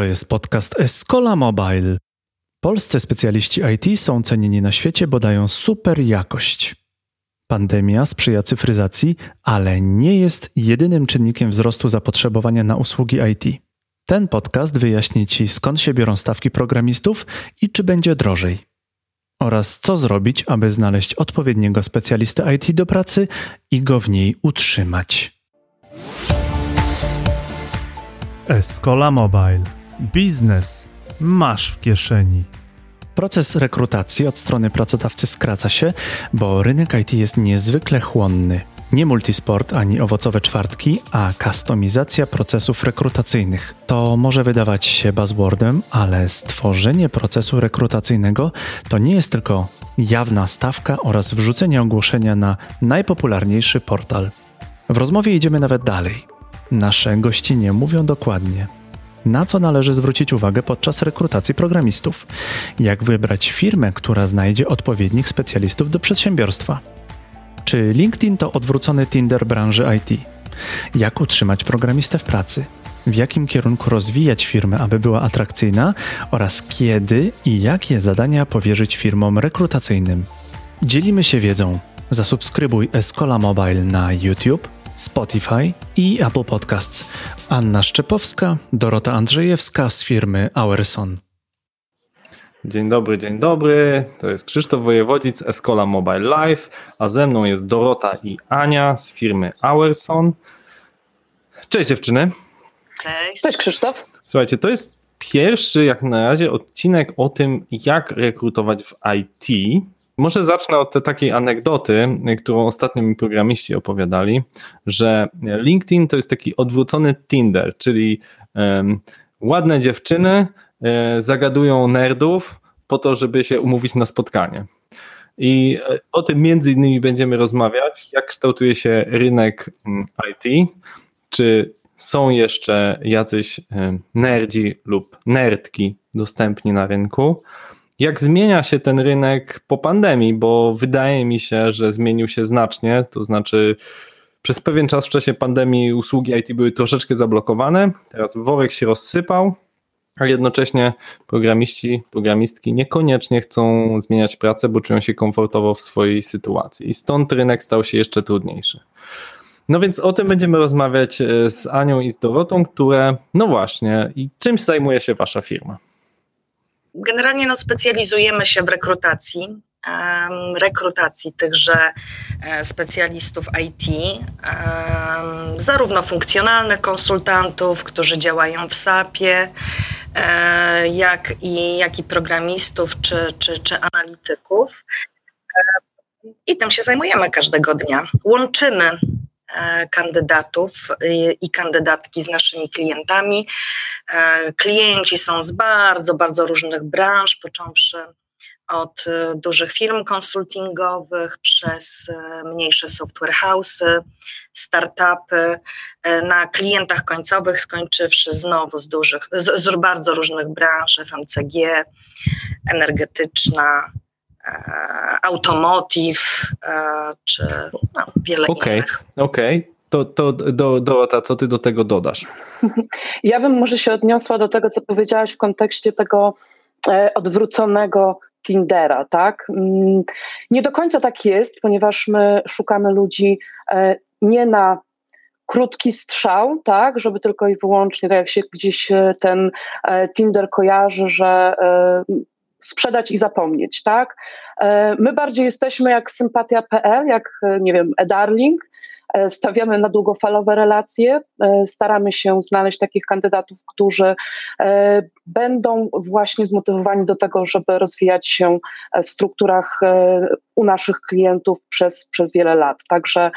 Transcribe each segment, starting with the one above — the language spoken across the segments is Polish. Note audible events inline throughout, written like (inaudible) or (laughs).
To jest podcast Escola Mobile. Polscy specjaliści IT są cenieni na świecie, bo dają super jakość. Pandemia sprzyja cyfryzacji, ale nie jest jedynym czynnikiem wzrostu zapotrzebowania na usługi IT. Ten podcast wyjaśni Ci, skąd się biorą stawki programistów i czy będzie drożej. Oraz co zrobić, aby znaleźć odpowiedniego specjalistę IT do pracy i go w niej utrzymać. Escola Mobile. Biznes masz w kieszeni. Proces rekrutacji od strony pracodawcy skraca się, bo rynek IT jest niezwykle chłonny. Nie multisport ani owocowe czwartki, a kustomizacja procesów rekrutacyjnych. To może wydawać się buzzwordem, ale stworzenie procesu rekrutacyjnego to nie jest tylko jawna stawka oraz wrzucenie ogłoszenia na najpopularniejszy portal. W rozmowie idziemy nawet dalej. Nasze gościnie mówią dokładnie, na co należy zwrócić uwagę podczas rekrutacji programistów, jak wybrać firmę, która znajdzie odpowiednich specjalistów do przedsiębiorstwa. Czy LinkedIn to odwrócony Tinder branży IT? Jak utrzymać programistę w pracy? W jakim kierunku rozwijać firmę, aby była atrakcyjna oraz kiedy i jakie zadania powierzyć firmom rekrutacyjnym? Dzielimy się wiedzą. Zasubskrybuj Escola Mobile na YouTube Spotify i Apple Podcasts. Anna Szczepowska, Dorota Andrzejewska z firmy Auerson. Dzień dobry, dzień dobry. To jest Krzysztof Wojewodzic, Escola Mobile Live, a ze mną jest Dorota i Ania z firmy Auerson. Cześć dziewczyny. Cześć. Cześć Krzysztof. Słuchajcie, to jest pierwszy jak na razie odcinek o tym, jak rekrutować w IT. Może zacznę od takiej anegdoty, którą ostatnio mi programiści opowiadali, że LinkedIn to jest taki odwrócony Tinder, czyli um, ładne dziewczyny um, zagadują nerdów po to, żeby się umówić na spotkanie. I e, o tym między innymi będziemy rozmawiać, jak kształtuje się rynek mm, IT, czy są jeszcze jacyś nerdzi lub nerdki dostępni na rynku, jak zmienia się ten rynek po pandemii, bo wydaje mi się, że zmienił się znacznie, to znaczy przez pewien czas w czasie pandemii usługi IT były troszeczkę zablokowane, teraz worek się rozsypał, a jednocześnie programiści, programistki niekoniecznie chcą zmieniać pracę, bo czują się komfortowo w swojej sytuacji i stąd rynek stał się jeszcze trudniejszy. No więc o tym będziemy rozmawiać e, z Anią i z Dorotą, które, no właśnie, i czym zajmuje się wasza firma? Generalnie no, specjalizujemy się w rekrutacji, rekrutacji tychże e, specjalistów IT, zarówno funkcjonalnych konsultantów, którzy działają w SAP-ie, e, jak i, jak i programistów czy, czy, czy analityków. I tym się zajmujemy każdego dnia. Łączymy E, kandydatów i kandydatki z naszymi klientami. E, klienci są z bardzo, bardzo różnych branż, począwszy od e, dużych firm konsultingowych przez mniejsze software house'y, startupy, na klientach końcowych skończywszy znowu z dużych, z, z bardzo różnych branż, FMCG, energetyczna, E, automotive e, czy no, wiele okay, innych. Okej, okay. To, to do, Dorota, co ty do tego dodasz? Ja bym może się odniosła do tego, co powiedziałaś w kontekście tego e, odwróconego Tindera, tak? Mm, nie do końca tak jest, ponieważ my szukamy ludzi nie na krótki strzał, tak, żeby tylko i wyłącznie, tak jak się gdzieś ten Tinder kojarzy, że sprzedać i zapomnieć, tak? E, my bardziej jesteśmy jak sympatia.pl, jak, e, nie wiem, e-darling, e, stawiamy na długofalowe relacje, staramy się znaleźć takich kandydatów, którzy będą właśnie zmotywowani do tego, żeby rozwijać się w strukturach u naszych klientów przez, przez wiele lat. Także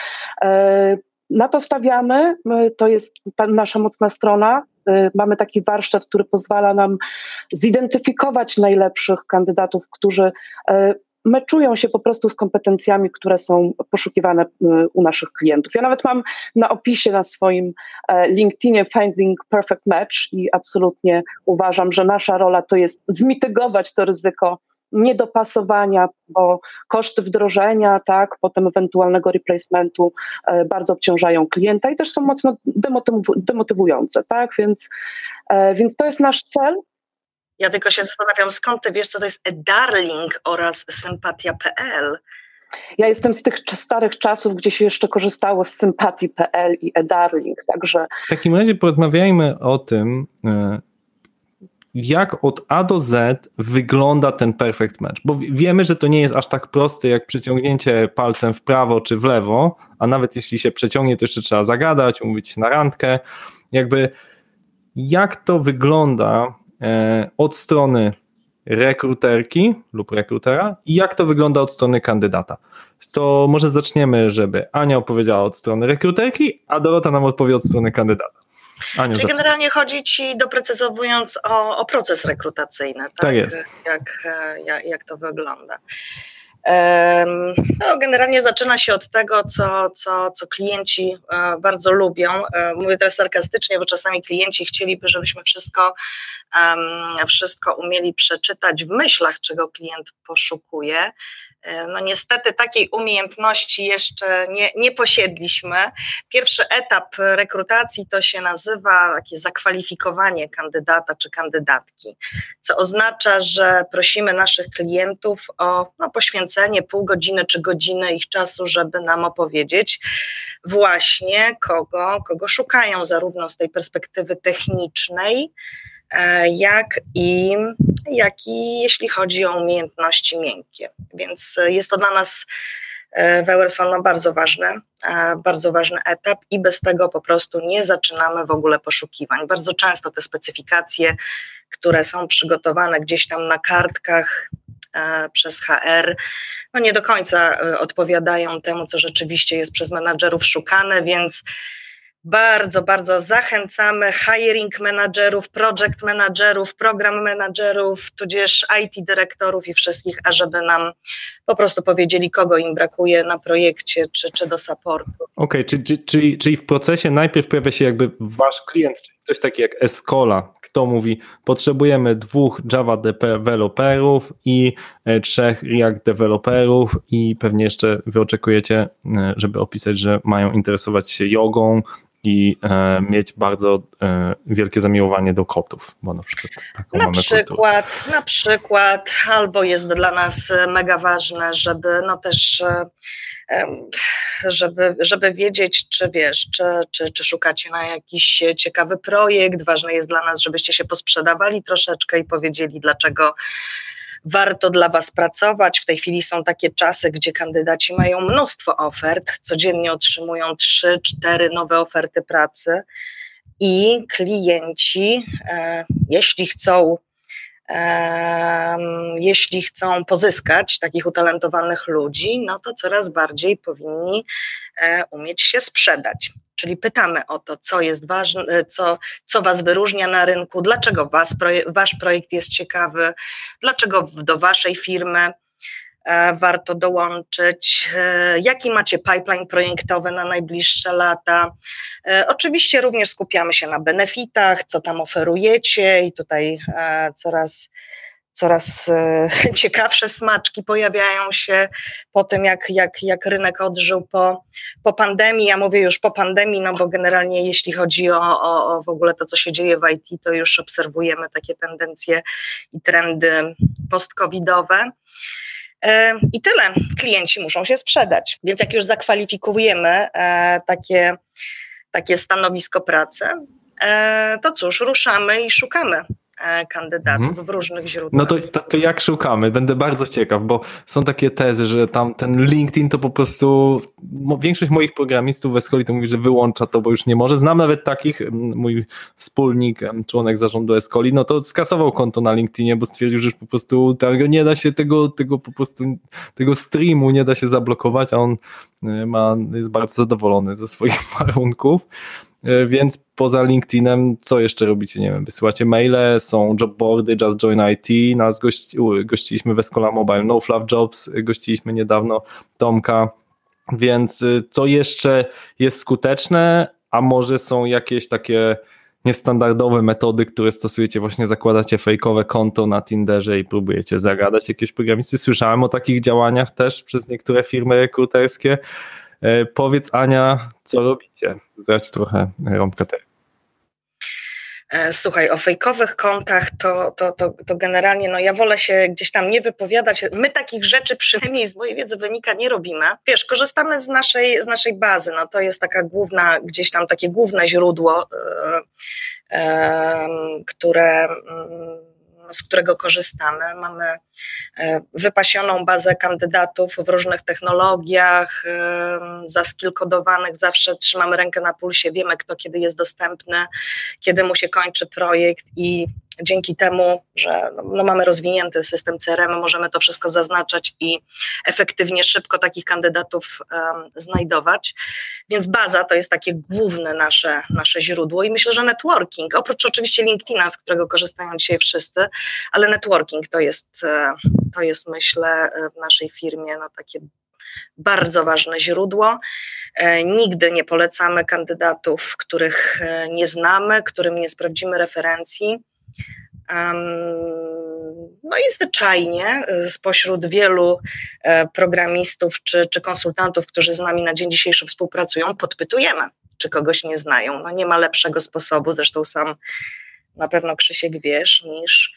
na to stawiamy, to jest nasza mocna strona. Y, mamy taki warsztat, który pozwala nam zidentyfikować najlepszych kandydatów, którzy y, meczują się po prostu z kompetencjami, które są poszukiwane y, u naszych klientów. Ja nawet mam na opisie na swoim e, LinkedInie Finding Perfect Match i absolutnie uważam, że nasza rola to jest zmitygować to ryzyko niedopasowania, bo koszty wdrożenia, tak, potem ewentualnego replacementu e, bardzo obciążają klienta i też są mocno demotywujące, tak, więc Więc to jest nasz cel. Ja tylko się zastanawiam, skąd ty wiesz, co to jest e-darling oraz sympatia.pl? Ja jestem z tych starych czasów, gdzie się jeszcze korzystało z sympatii.pl i e-darling, także... W takim razie porozmawiajmy o tym, jak od A do Z wygląda ten perfect match. Bo wiemy, że to nie jest aż tak proste jak przeciągnięcie palcem w prawo czy w lewo, a nawet jeśli się przeciągnie, to jeszcze trzeba zagadać, umówić się na randkę. Jakby jak to wygląda e, od strony rekruterki lub rekrutera i jak to wygląda od strony kandydata. To może zaczniemy, żeby Ania opowiedziała od strony rekruterki, a Dorota nam odpowie od strony kandydata. Aniu, Czyli generalnie chodzi ci, doprecyzowując, o, o proces rekrutacyjny. Tak, tak jest. Jak, jak, jak to wygląda. No, generalnie zaczyna się od tego, co, co, co klienci e, bardzo lubią. E, mówię teraz sarkastycznie, bo czasami klienci chcieliby, żebyśmy wszystko, wszystko umieli przeczytać w myślach, czego klient poszukuje. E, no niestety takiej umiejętności jeszcze nie, nie posiedliśmy. Pierwszy etap rekrutacji to się nazywa takie zakwalifikowanie kandydata czy kandydatki, co oznacza, że prosimy naszych klientów o no, poświęcenie pół godziny czy godziny ich czasu, żeby nam opowiedzieć właśnie kogo, kogo szukają, zarówno z tej perspektywy technicznej, jak i, jak i jeśli chodzi o umiejętności miękkie. Więc jest to dla nas e, w Ewerson bardzo ważny, e, bardzo ważny etap i bez tego po prostu nie zaczynamy w ogóle poszukiwań. Bardzo często te specyfikacje, które są przygotowane gdzieś tam na kartkach przez HR, no nie do końca odpowiadają temu, co rzeczywiście jest przez menadżerów szukane, więc bardzo, bardzo zachęcamy hiring managerów, project managerów, program managerów, tudzież IT dyrektorów i wszystkich, ażeby nam po prostu powiedzieli, kogo im brakuje na projekcie czy, czy do supportu. Okej, okay, czyli, czyli, czyli w procesie najpierw pojawia się jakby wasz klient, czyli ktoś taki jak Escola, kto mówi, potrzebujemy dwóch Java developerów i e, trzech React developerów i pewnie jeszcze wy oczekujecie, e, żeby opisać, że mają interesować się jogą, i e, mieć bardzo e, wielkie zamiłowanie do kotów, bo na przykład taką na przykład, na przykład, albo jest dla nas mega ważne, żeby no też e, żeby, żeby wiedzieć, czy wiesz, czy, czy, czy szukacie na jakiś ciekawy projekt. Ważne jest dla nas, żebyście się posprzedawali troszeczkę i powiedzieli, dlaczego warto dla Was pracować. W tej chwili są takie czasy, gdzie kandydaci mają mnóstwo ofert, codziennie otrzymują 3-4 nowe oferty pracy i klienci, e, jeśli chcą jeśli chcą pozyskać takich utalentowanych ludzi, no to coraz bardziej powinni e, umieć się sprzedać. Czyli pytamy o to, co jest ważne, e, co, co Was wyróżnia na rynku, dlaczego was, Wasz projekt jest ciekawy, dlaczego do Waszej firmy warto dołączyć, e, jaki macie pipeline projektowy na najbliższe lata. Oczywiście również skupiamy się na benefitach, co tam oferujecie i tutaj coraz coraz e, (laughs) ciekawsze smaczki pojawiają się po tym, jak, jak, jak rynek odżył po, po pandemii. Ja mówię już po pandemii, no bo generalnie jeśli chodzi o, o, o w ogóle to, co się dzieje w IT, to już obserwujemy takie tendencje i trendy post-covidowe. E, I tyle. Klienci muszą się sprzedać. Więc jak już zakwalifikujemy e, takie, takie stanowisko pracy, to cóż, ruszamy i szukamy E, kandydatów mhm. w różnych źródłach. No to, to, to, jak szukamy? Będę bardzo ciekaw, bo są takie tezy, że tam ten LinkedIn to po prostu większość moich programistów w Escoli to mówi, że wyłącza to, bo już nie może. Znam nawet takich, mój wspólnik, członek zarządu Escoli, no to skasował konto na LinkedInie, bo stwierdził, że już po prostu tego nie da się tego, tego po prostu tego streamu nie da się zablokować, a on e, ma, jest bardzo zadowolony ze swoich (laughs) warunków. E, więc poza LinkedInem, co jeszcze robicie? Nie wiem, wysyłacie maile, są jobboardy, Just Join IT, nas gości, gościliśmy w Escola Mobile, No Fluff Jobs, gościliśmy niedawno Tomka, więc y, co jeszcze jest skuteczne, a może są jakieś takie niestandardowe metody, które stosujecie, właśnie zakładacie fejkowe konto na Tinderze i próbujecie zagadać jakieś programisty. Słyszałem o takich działaniach też przez niektóre firmy rekruterskie. E, powiedz Ania, co robicie? Zdradź trochę rąbkę tego. E, słuchaj, o fejkowych kontach to, to, to, to generalnie, no ja wolę się gdzieś tam nie wypowiadać. My takich rzeczy, przynajmniej z mojej wiedzy wynika, nie robimy. Wiesz, korzystamy z naszej, z naszej bazy, no to jest taka główna, gdzieś tam takie główne źródło, yy, yy, które yy, z którego korzystamy. Mamy e, wypasioną bazę kandydatów w różnych technologiach, zaskilkodowanych, zawsze trzymamy rękę na pulsie, wiemy kto kiedy jest dostępny, kiedy mu się kończy projekt i dzięki temu, że no, no mamy rozwinięty system CRM, możemy to wszystko zaznaczać i efektywnie, szybko takich kandydatów um, znajdować. Więc baza to jest takie główne nasze, nasze źródło i myślę, że networking, oprócz oczywiście LinkedIna, z którego korzystają dzisiaj wszyscy, ale networking to jest, e, to jest myślę w naszej firmie no, takie bardzo ważne źródło. E, nigdy nie polecamy kandydatów, których e, nie znamy, którym nie sprawdzimy referencji. No i zwyczajnie y, spośród wielu e, programistów czy, czy konsultantów, którzy z nami na dzień dzisiejszy współpracują, podpytujemy, czy kogoś nie znają. No nie ma lepszego sposobu, zresztą sam na pewno Krzysiek wiesz, niż,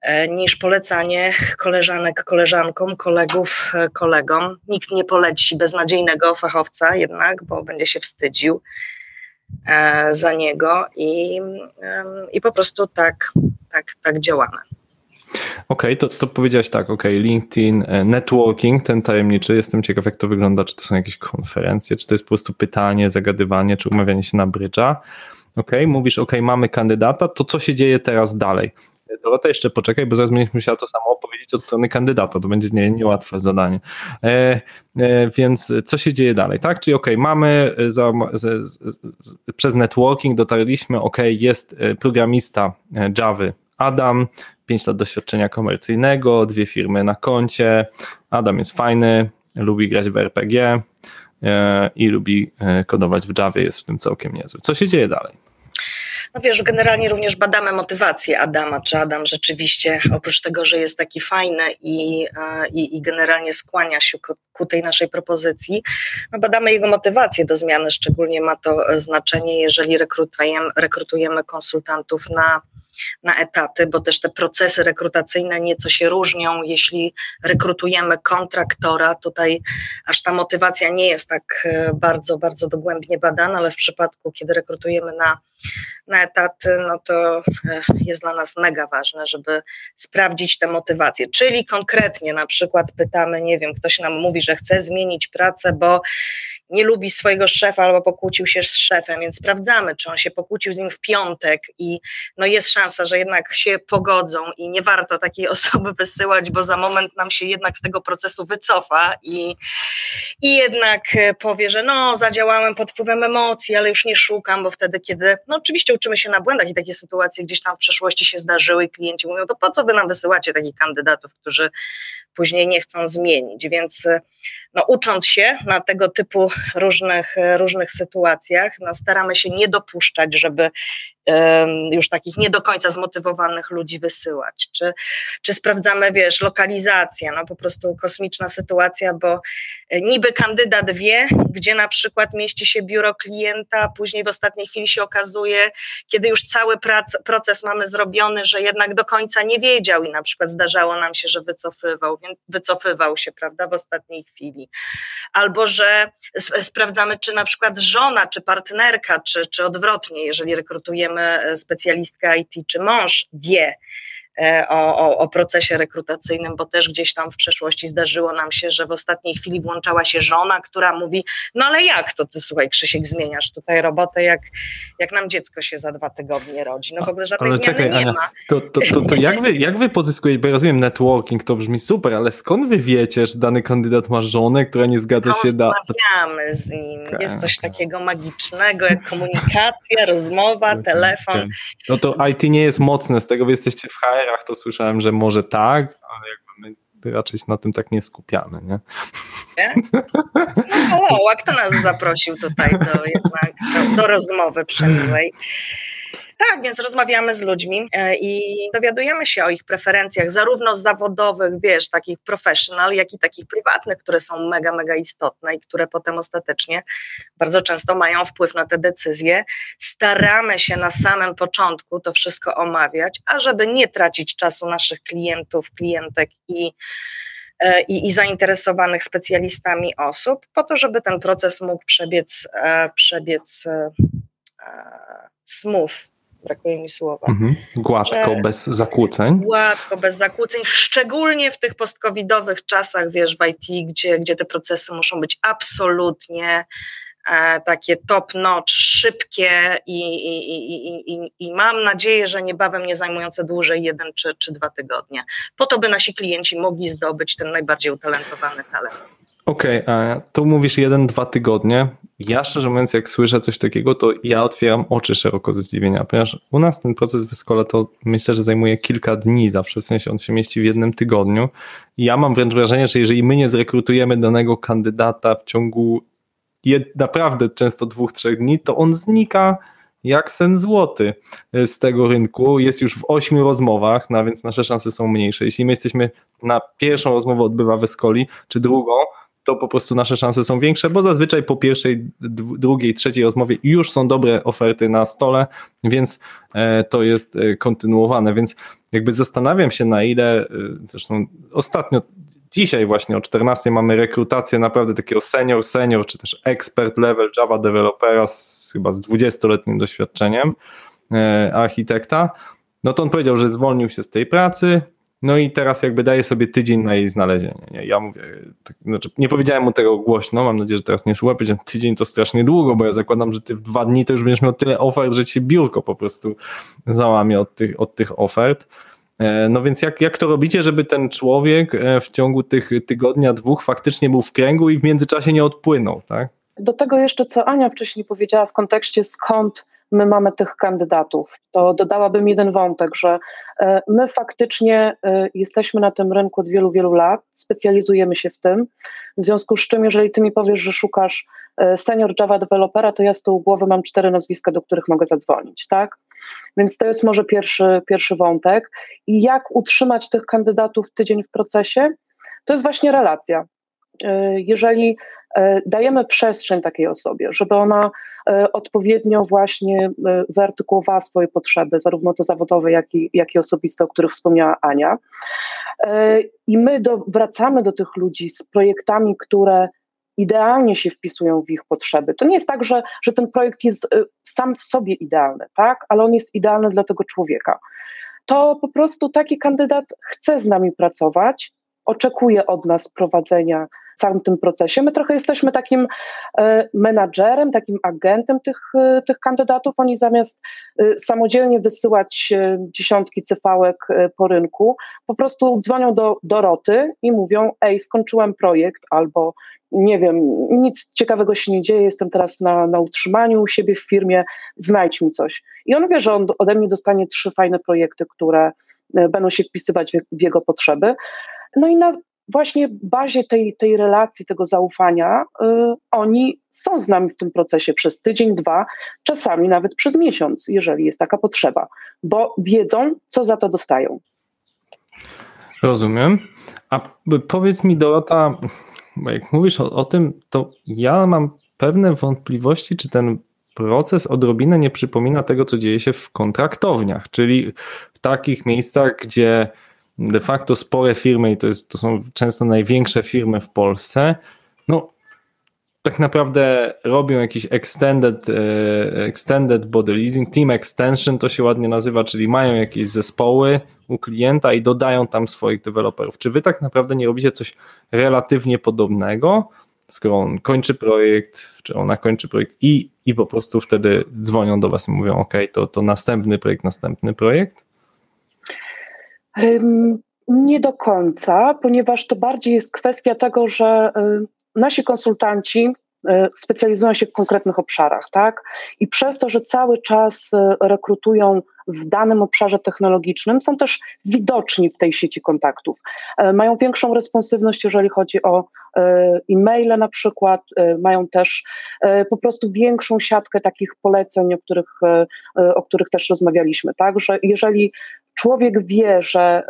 e, niż polecanie koleżanek koleżankom, kolegów e, kolegom. Nikt nie poleci beznadziejnego fachowca jednak, bo będzie się wstydził za niego i, i po prostu tak tak, tak działamy. Okej, okay, to, to powiedziałeś tak, ok, LinkedIn, e, networking, ten tajemniczy, jestem ciekaw jak to wygląda, czy to są jakieś konferencje, czy to jest po prostu pytanie, zagadywanie, czy umawianie się na brydża. Ok, mówisz, ok, mamy kandydata, to co się dzieje teraz dalej? Dorota, jeszcze poczekaj, bo zaraz będziesz musiała to samo opowiedzieć od strony kandydata, to będzie nie, niełatwe zadanie. E, e, więc co się dzieje dalej, tak? Czyli ok, mamy za, z, z, z, przez networking dotarliśmy, ok, jest e, programista e, Java Adam, 5 lat doświadczenia komercyjnego, dwie firmy na koncie, Adam jest fajny, lubi grać w RPG e, i lubi kodować w Java, jest w tym całkiem niezły. Co się dzieje dalej? No wiesz, generalnie również badamy motywację Adama, czy Adam rzeczywiście, oprócz tego, że jest taki fajny i, i, i generalnie skłania się ku, ku tej naszej propozycji, no badamy jego motywację do zmiany, szczególnie ma to e, znaczenie, jeżeli rekrutujemy, rekrutujemy konsultantów na na etaty, bo też te procesy rekrutacyjne nieco się różnią. Jeśli rekrutujemy kontraktora, tutaj aż ta motywacja nie jest tak e, bardzo, bardzo dogłębnie badana, ale w przypadku, kiedy rekrutujemy na na etaty, no to e, jest dla nas mega ważne, żeby sprawdzić te motywacje. Czyli konkretnie na przykład pytamy, nie wiem, ktoś nam mówi, że chce zmienić pracę, bo nie lubi swojego szefa albo pokłócił się z szefem, więc sprawdzamy, czy on się pokłócił z nim w piątek i no jest szansa, że jednak się pogodzą i nie warto takiej (laughs) osoby wysyłać, bo za moment nam się jednak z tego procesu wycofa i, i jednak powie, że no zadziałałem pod wpływem emocji, ale już nie szukam, bo wtedy, kiedy no oczywiście uczymy się na błędach i takie sytuacje gdzieś tam w przeszłości się zdarzyły i klienci mówią, to po co wy nam wysyłacie takich kandydatów, którzy później nie chcą zmienić, więc no, ucząc się na tego typu różnych, różnych sytuacjach, no, staramy się nie dopuszczać, żeby już takich nie do końca zmotywowanych ludzi wysyłać. Czy, czy sprawdzamy, wiesz, lokalizację, no po prostu kosmiczna sytuacja, bo e, niby kandydat wie, gdzie na przykład mieści się biuro klienta, później w ostatniej chwili się okazuje, kiedy już cały prac, proces mamy zrobiony, że jednak do końca nie wiedział i na przykład zdarzało nam się, że wycofywał, więc wycofywał się, prawda, w ostatniej chwili. Albo, że sprawdzamy, czy na przykład żona, czy partnerka, czy, czy odwrotnie, jeżeli rekrutujemy specjalistka IT czy mąż wie, E, o, o, o, procesie rekrutacyjnym, bo też gdzieś tam w przeszłości zdarzyło nam się, że w ostatniej chwili włączała się żona, która mówi, no ale jak to ty, słuchaj, Krzysiek, zmieniasz tutaj robotę, jak, jak nam dziecko się za dwa tygodnie rodzi. No w ogóle żadnej ale czekaj, nie Ania, ma. To, to, to, to jak, wy, jak wy pozyskujecie, bo ja rozumiem networking, to brzmi super, ale skąd wy wiecie, że dany kandydat ma żonę, która nie zgadza się da... Rozmawiamy z nim, okay, jest coś okay. takiego magicznego, jak komunikacja, rozmowa, telefon. No to IT nie jest mocne, z tego wy jesteście w HR kamerach to słyszałem, że może tak, ale jakby my raczej na tym tak nie skupiamy, nie? nie? No, nas zaprosił tutaj do, jednak, do, do rozmowy przemiłej? Tak, więc rozmawiamy z ludźmi e, i dowiadujemy się o ich preferencjach, zarówno zawodowych, wiesz, takich professional, jak i takich prywatnych, które są mega, mega istotne i które potem ostatecznie bardzo często mają wpływ na te decyzje. Staramy się na samym początku to wszystko omawiać, a żeby nie tracić czasu naszych klientów, klientek i E, i, i zainteresowanych specjalistami osób, po to, żeby ten proces mógł przebiec, e, przebiec smooth, brakuje mi słowa. Mhm. Gładko, bez zakłóceń. Gładko, bez zakłóceń, szczególnie w tych postcovidowych czasach, wiesz, w IT, gdzie, gdzie te procesy muszą być absolutnie E, takie top notch, szybkie i, i, i, i, mam nadzieję, że niebawem nie zajmujące dłużej jeden czy, czy dwa tygodnie, po to, by nasi klienci mogli zdobyć ten najbardziej utalentowany talent. Okej, okay, tu mówisz jeden, dwa tygodnie. Ja szczerze mówiąc, jak słyszę coś takiego, to ja otwieram oczy szeroko ze zdziwienia, ponieważ u nas ten proces wyskola to myślę, że zajmuje kilka dni zawsze, w sensie on się mieści w jednym tygodniu. Ja mam wręcz wrażenie, że jeżeli my nie zrekrutujemy danego kandydata w ciągu jed, naprawdę często dwóch, trzech dni, to on znika jak sen złoty z tego rynku. Jest już w ośmiu rozmowach, no więc nasze szanse są mniejsze. Jeśli my jesteśmy na pierwszą rozmowę odbywa w Escoli, czy drugą, to po prostu nasze szanse są większe, bo zazwyczaj po pierwszej, drugiej, trzeciej rozmowie już są dobre oferty na stole, więc e, to jest e, kontynuowane. Więc jakby zastanawiam się, na ile, zresztą ostatnio Dzisiaj właśnie o 14 mamy rekrutację naprawdę takiego senior, senior, czy też expert level Java developera z, chyba z 20-letnim doświadczeniem e, architekta. No to on powiedział, że zwolnił się z tej pracy, no i teraz jakby daje sobie tydzień na jej znalezienie. Nie? Ja mówię, tak, znaczy nie powiedziałem mu tego głośno, mam nadzieję, że teraz nie słucha, powiedziałem tydzień to strasznie długo, bo ja zakładam, że ty w dwa dni to już będziesz miał tyle ofert, że ci biurko po prostu załamie od tych, od tych ofert. E, no więc jak, jak to robicie, żeby ten człowiek e, w ciągu tych tygodnia, dwóch faktycznie był w kręgu i w międzyczasie nie odpłynął, tak? Do tego jeszcze, co Ania wcześniej powiedziała w kontekście skąd my mamy tych kandydatów, to dodałabym jeden wątek, że e, my faktycznie jesteśmy na tym rynku od wielu, wielu lat, specjalizujemy się w tym, w związku z czym, jeżeli ty mi powiesz, że szukasz senior Java developera, to ja z tyłu głowy mam cztery nazwiska, do których mogę zadzwonić, tak? Więc to jest może pierwszy, pierwszy wątek. I jak utrzymać tych kandydatów tydzień w procesie? To jest właśnie relacja. E, jeżeli e, dajemy przestrzeń takiej osobie, żeby ona e, odpowiednio właśnie wyartykułowała swoje potrzeby, zarówno te zawodowe, jak i, jak i osobiste, o których wspomniała Ania. I my do, wracamy do tych ludzi z projektami, które idealnie się wpisują w ich potrzeby. To nie jest tak, że, że ten projekt jest sam w sobie idealny, tak? ale on jest idealny dla tego człowieka. To po prostu taki kandydat chce z nami pracować, oczekuje od nas prowadzenia całym tym procesie. My trochę jesteśmy takim e, menadżerem, takim agentem tych, e, tych kandydatów. Oni zamiast e, samodzielnie wysyłać dziesiątki cyfałek po rynku, po prostu dzwonią do Doroty i mówią: Ej, skończyłem projekt, albo nie wiem, nic ciekawego się nie dzieje, jestem teraz na, na utrzymaniu u siebie w firmie, znajdź mi coś. I on wie, że on ode mnie dostanie trzy fajne projekty, które będą się wpisywać w jego potrzeby. No i na właśnie bazie tej, tej relacji, tego zaufania, y, oni są z nami w tym procesie przez tydzień, dwa, czasami nawet przez miesiąc, jeżeli jest taka potrzeba, bo wiedzą, co za to dostają. Rozumiem. A powiedz mi, Dorota, jak mówisz o, o tym, to ja mam pewne wątpliwości, czy ten proces odrobinę nie przypomina tego, co dzieje się w kontraktowniach, czyli w takich miejscach, gdzie de facto spore firmy, i to, jest, to są często największe firmy w Polsce, no tak naprawdę robią jakiś extended, e, extended body leasing, team extension to się ładnie nazywa, czyli mają jakieś zespoły u klienta i dodają tam swoich deweloperów. Czy wy tak naprawdę nie robicie coś relatywnie podobnego, skoro on kończy projekt, czy ona kończy projekt i, i po prostu wtedy dzwonią do was i mówią, ok, to, to następny projekt, następny projekt? Nie do końca, ponieważ to bardziej jest kwestia tego, że nasi konsultanci e, specjalizują się w konkretnych obszarach, tak? I przez to, że cały czas e, rekrutują w danym obszarze technologicznym, są też widoczni w tej sieci kontaktów. E, mają większą responsywność, jeżeli chodzi o e-maile na przykład, e, mają też e, po prostu większą siatkę takich poleceń, o których, o których też rozmawialiśmy, tak, że jeżeli człowiek wie, że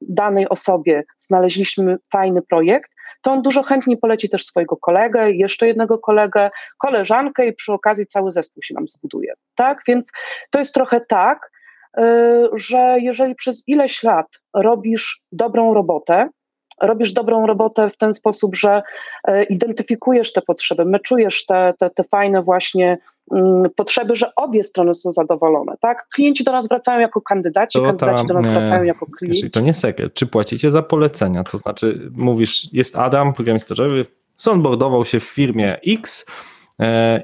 danej osobie znaleźliśmy fajny projekt, to on dużo chętniej poleci też swojego kolegę, jeszcze jednego kolegę, koleżankę i przy okazji cały zespół się nam zbuduje. Tak? Więc to jest trochę tak, y, że jeżeli przez ileś lat robisz dobrą robotę, robisz dobrą robotę w ten sposób, że e, identyfikujesz te potrzeby, meczujesz te, te, te fajne właśnie mm, potrzeby, że obie strony są zadowolone, tak? Klienci do nas wracają jako kandydaci, to kandydaci ta, do nas wracają jako klienci. Czyli to nie sekret. Czy płacicie za polecenia? To znaczy mówisz, jest Adam, programista Java, zonboardował się w firmie X,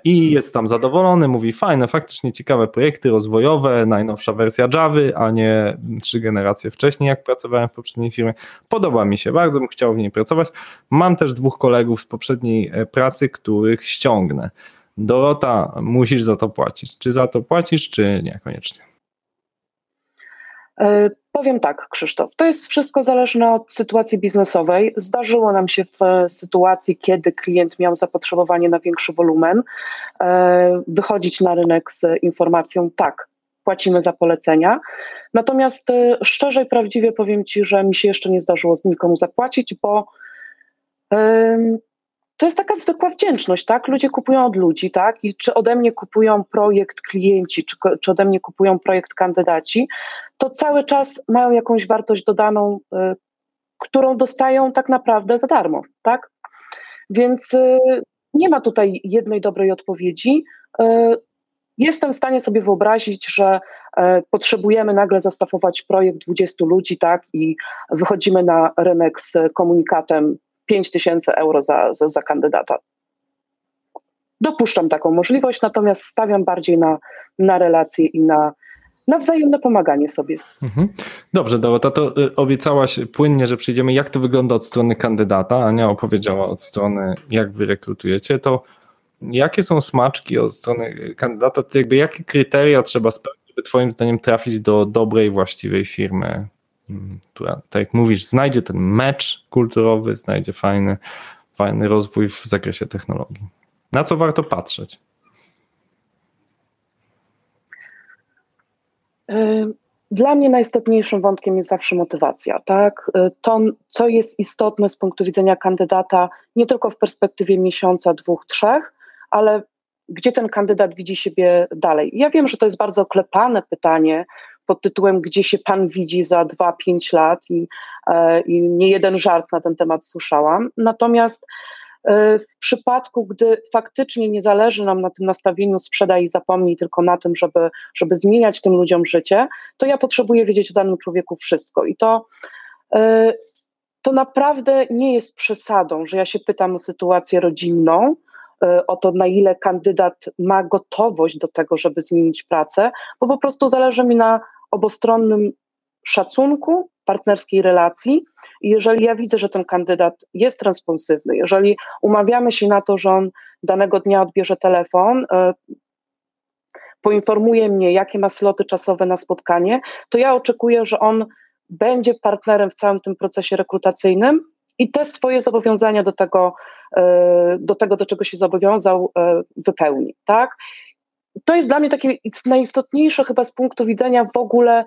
i jest tam zadowolony, mówi fajne, faktycznie ciekawe projekty rozwojowe, najnowsza wersja Java, a nie trzy generacje wcześniej, jak pracowałem w poprzedniej firmie. Podoba mi się, bardzo bym chciał w niej pracować. Mam też dwóch kolegów z poprzedniej e, pracy, których ściągnę. Dorota, musisz za to płacić. Czy za to płacisz, czy niekoniecznie? E, powiem tak, Krzysztof, to jest wszystko zależne od sytuacji biznesowej. Zdarzyło nam się w e, sytuacji, kiedy klient miał zapotrzebowanie na większy wolumen, e, wychodzić na rynek z informacją tak, płacimy za polecenia. Natomiast szczerze i prawdziwie powiem Ci, że mi się jeszcze nie zdarzyło z nikomu zapłacić, bo to jest taka zwykła wdzięczność, tak? Ludzie kupują od ludzi, tak? I czy ode mnie kupują projekt klienci, czy, czy ode mnie kupują projekt kandydaci, to cały czas mają jakąś wartość dodaną, y, którą dostają tak naprawdę za darmo, tak? Więc y, nie ma tutaj jednej dobrej odpowiedzi. Y, jestem w stanie sobie wyobrazić, że potrzebujemy nagle zastafować projekt 20 ludzi, tak, i wychodzimy na rynek z komunikatem 5 tysięcy euro za, za, za kandydata. Dopuszczam taką możliwość, natomiast stawiam bardziej na, na relacje i na, na wzajemne pomaganie sobie. Mhm. Dobrze, Dorota, to y, obiecałaś płynnie, że przyjdziemy, jak to wygląda od strony kandydata. Ania opowiedziała od strony, jak wy rekrutujecie. To jakie są smaczki od strony kandydata? To jakby jakie kryteria trzeba spełnić, żeby Twoim zdaniem trafić do dobrej, właściwej firmy, która, tak jak mówisz, znajdzie ten mecz kulturowy, znajdzie fajny, fajny rozwój w zakresie technologii. Na co warto patrzeć? Dla mnie najistotniejszym wątkiem jest zawsze motywacja. Tak? To, co jest istotne z punktu widzenia kandydata, nie tylko w perspektywie miesiąca, dwóch, trzech, ale gdzie ten kandydat widzi siebie dalej. Ja wiem, że to jest bardzo oklepane pytanie, pod tytułem Gdzie się Pan widzi za 2-5 lat i, e, i nie jeden żart na ten temat słyszałam. Natomiast e, w przypadku, gdy faktycznie nie zależy nam na tym nastawieniu sprzedaj i zapomnij, tylko na tym, żeby, żeby zmieniać tym ludziom życie, to ja potrzebuję wiedzieć o danym człowieku wszystko. I to, e, to naprawdę nie jest przesadą, że ja się pytam o sytuację rodzinną, o to, na ile kandydat ma gotowość do tego, żeby zmienić pracę, bo po prostu zależy mi na obostronnym szacunku, partnerskiej relacji. I jeżeli ja widzę, że ten kandydat jest responsywny, jeżeli umawiamy się na to, że on danego dnia odbierze telefon, e, poinformuje mnie, jakie ma sloty czasowe na spotkanie, to ja oczekuję, że on będzie partnerem w całym tym procesie rekrutacyjnym i te swoje zobowiązania do tego, e, do tego, do czego się zobowiązał, e, wypełni. Tak? to jest dla mnie takie najistotniejsze chyba z punktu widzenia w ogóle,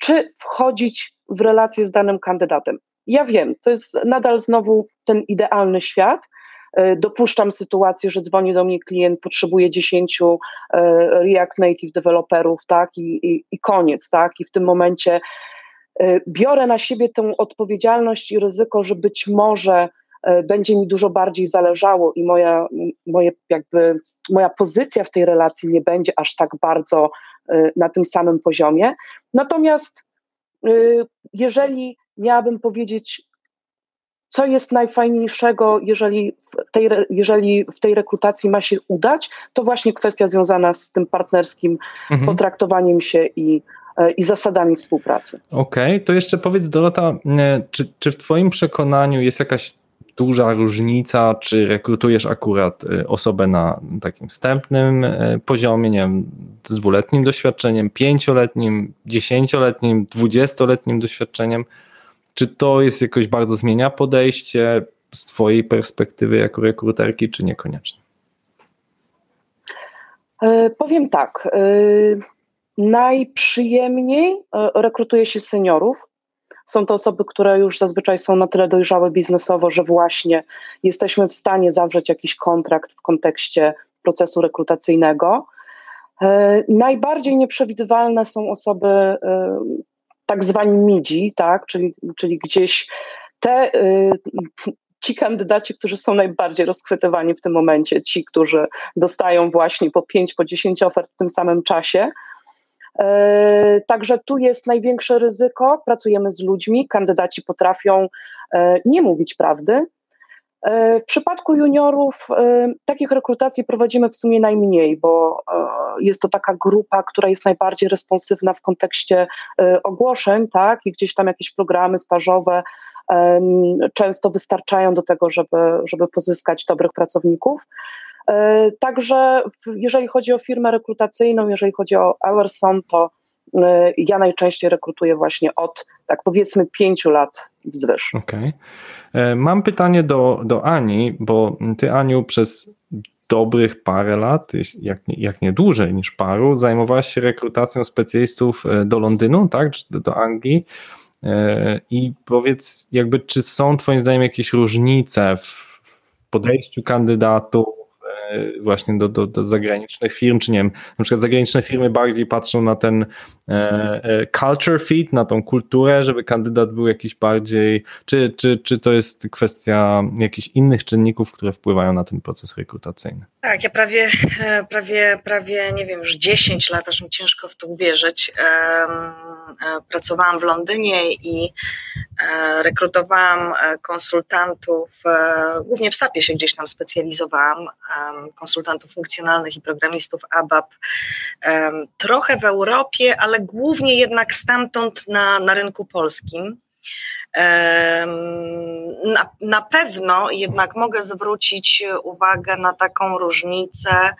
czy wchodzić w relację z danym kandydatem. Ja wiem, to jest nadal znowu ten idealny świat. E, dopuszczam sytuację, że dzwoni do mnie klient, potrzebuje 10 e, React Native deweloperów, tak, i, i, i koniec, tak, i w tym momencie e, biorę na siebie tę odpowiedzialność i ryzyko, że być może będzie mi dużo bardziej zależało i moja, moje jakby moja pozycja w tej relacji nie będzie aż tak bardzo y, na tym samym poziomie. Natomiast y, jeżeli miałabym powiedzieć, co jest najfajniejszego, jeżeli w, tej, jeżeli w tej rekrutacji ma się udać, to właśnie kwestia związana z tym partnerskim mhm. potraktowaniem się i, i zasadami współpracy. Okej, okay, to jeszcze powiedz Dorota, czy, czy w Twoim przekonaniu jest jakaś duża różnica, czy rekrutujesz akurat y, osobę na takim wstępnym y, poziomie, nie wiem, z dwuletnim doświadczeniem, pięcioletnim, dziesięcioletnim, dwudziestoletnim doświadczeniem. Czy to jest jakoś bardzo zmienia podejście z Twojej perspektywy jako rekruterki, czy niekoniecznie? E, powiem tak. E, najprzyjemniej e, rekrutuje się seniorów, są to osoby, które już zazwyczaj są na tyle dojrzałe biznesowo, że właśnie jesteśmy w stanie zawrzeć jakiś kontrakt w kontekście procesu rekrutacyjnego. E, najbardziej nieprzewidywalne są osoby e, tak zwani midzi, tak? czyli, czyli gdzieś te, e, ci kandydaci, którzy są najbardziej rozchwytywani w tym momencie, ci, którzy dostają właśnie po 5, po 10 ofert w tym samym czasie, także tu jest największe ryzyko. Pracujemy z ludźmi, kandydaci potrafią e, nie mówić prawdy. E, w przypadku juniorów takich rekrutacji prowadzimy w sumie najmniej, bo jest to taka grupa, która jest najbardziej responsywna w kontekście ogłoszeń, tak, i gdzieś tam jakieś programy stażowe często wystarczają do tego, żeby, żeby pozyskać dobrych pracowników. E, także jeżeli chodzi o firmę rekrutacyjną, jeżeli chodzi o Emerson, to e, ja najczęściej rekrutuję właśnie od, tak powiedzmy, pięciu lat wzwyż. Okej. Okay. E, mam pytanie do, do Ani, bo ty, Aniu, przez dobrych parę lat, jak jak nie dłużej niż paru, zajmowałaś się rekrutacją specjalistów do Londynu, tak, do, do Anglii. I powiedz, jakby, czy są Twoim zdaniem jakieś różnice w podejściu kandydatów, właśnie do, do, do zagranicznych firm, czy nie wiem, na przykład zagraniczne firmy bardziej patrzą na ten e, e, culture fit, na tą kulturę, żeby kandydat był jakiś bardziej, czy, czy, czy to jest kwestia jakichś innych czynników, które wpływają na ten proces rekrutacyjny? Tak, ja prawie, e, prawie, prawie, nie wiem, już 10 lat, aż mi ciężko w to uwierzyć, pracowałam w Londynie i rekrutowałam konsultantów, głównie w SAP-ie się gdzieś tam specjalizowałam, konsultantów funkcjonalnych i programistów ABAP, trochę w Europie, ale głównie jednak stamtąd na, na rynku polskim. Na, na pewno jednak mogę zwrócić uwagę na taką różnicę,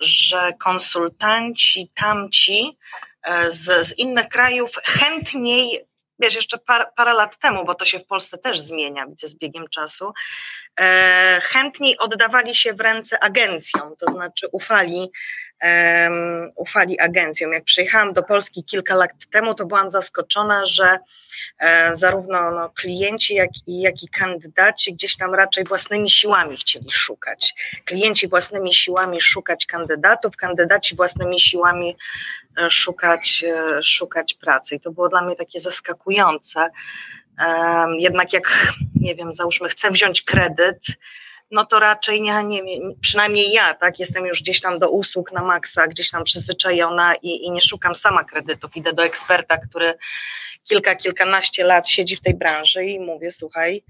że konsultanci tamci e, z, z innych krajów chętniej wiesz, jeszcze par, parę lat temu, bo to się w Polsce też zmienia, widzę z biegiem czasu, e, chętniej oddawali się w ręce agencjom, to znaczy ufali, e, ufali agencjom. Jak przyjechałam do Polski kilka lat temu, to byłam zaskoczona, że e, zarówno no, klienci, jak i, jak i kandydaci gdzieś tam raczej własnymi siłami chcieli szukać. Klienci własnymi siłami szukać kandydatów, kandydaci własnymi siłami szukać, e, szukać pracy. I to było dla mnie takie zaskakujące. Jednak jak, nie wiem, załóżmy, chcę wziąć kredyt, no to raczej nie, nie, przynajmniej ja, tak, jestem już gdzieś tam do usług na maksa, gdzieś tam przyzwyczajona i, i nie szukam sama kredytów. Idę do eksperta, który kilka, kilkanaście lat siedzi w tej branży i mówię, słuchaj,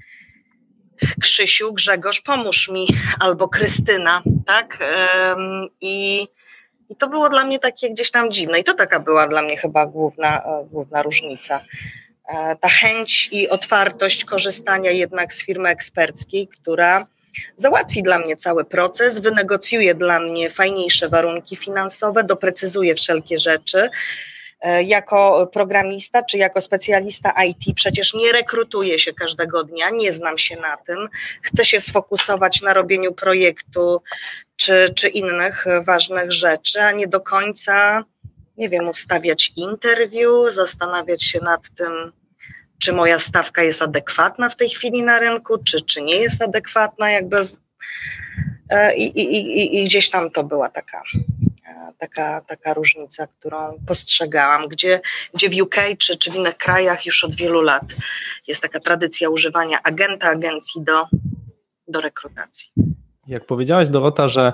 Krzysiu, Grzegorz, pomóż mi, albo Krystyna, tak? I i to było dla mnie takie gdzieś tam dziwne. I to taka była dla mnie chyba główna, e, główna różnica. E, ta chęć i otwartość korzystania jednak z firmy eksperckiej, która załatwi dla mnie cały proces, wynegocjuje dla mnie fajniejsze warunki finansowe, doprecyzuje wszelkie rzeczy. E, jako programista czy jako specjalista IT przecież nie rekrutuję się każdego dnia, nie znam się na tym. Chcę się sfokusować na robieniu projektu czy, czy innych ważnych rzeczy, a nie do końca, nie wiem, ustawiać interview, zastanawiać się nad tym, czy moja stawka jest adekwatna w tej chwili na rynku, czy, czy nie jest adekwatna, jakby. E, I, i, i, I gdzieś tam to była taka taka, taka różnica, którą postrzegałam, gdzie, gdzie w UK czy, czy w innych krajach już od wielu lat jest taka tradycja używania agenta, agencji do, do rekrutacji. Jak powiedziałaś Dorota, że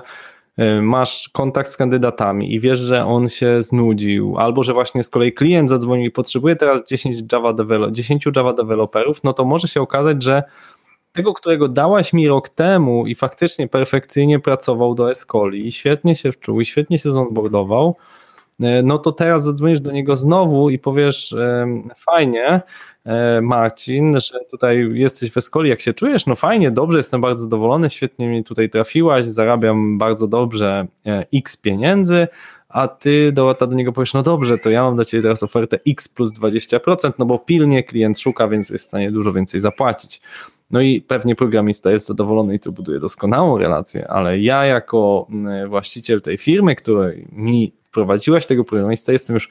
y, masz kontakt z kandydatami i wiesz, że on się znudził, albo że właśnie z kolei klient zadzwonił i potrzebuje teraz 10 Java, develop 10 Java deweloperów, no to może się okazać, że tego, którego dałaś mi rok temu i faktycznie perfekcyjnie pracował do Escoli i świetnie się wczuł i świetnie się zonboardował, no to teraz zadzwonisz do niego znowu i powiesz fajnie, e, Marcin, że tutaj jesteś w Escoli, jak się czujesz? No fajnie, dobrze, jestem bardzo zadowolony, świetnie mi tutaj trafiłaś, zarabiam bardzo dobrze e, x pieniędzy, a ty Dorota do niego powiesz, no dobrze, to ja mam dla ciebie teraz ofertę x plus 20%, no bo pilnie klient szuka, więc jest w stanie dużo więcej zapłacić. No i pewnie programista jest zadowolony i to buduje doskonałą relację, ale ja jako mm, właściciel tej firmy, której mi wprowadziłaś tego programista, jestem już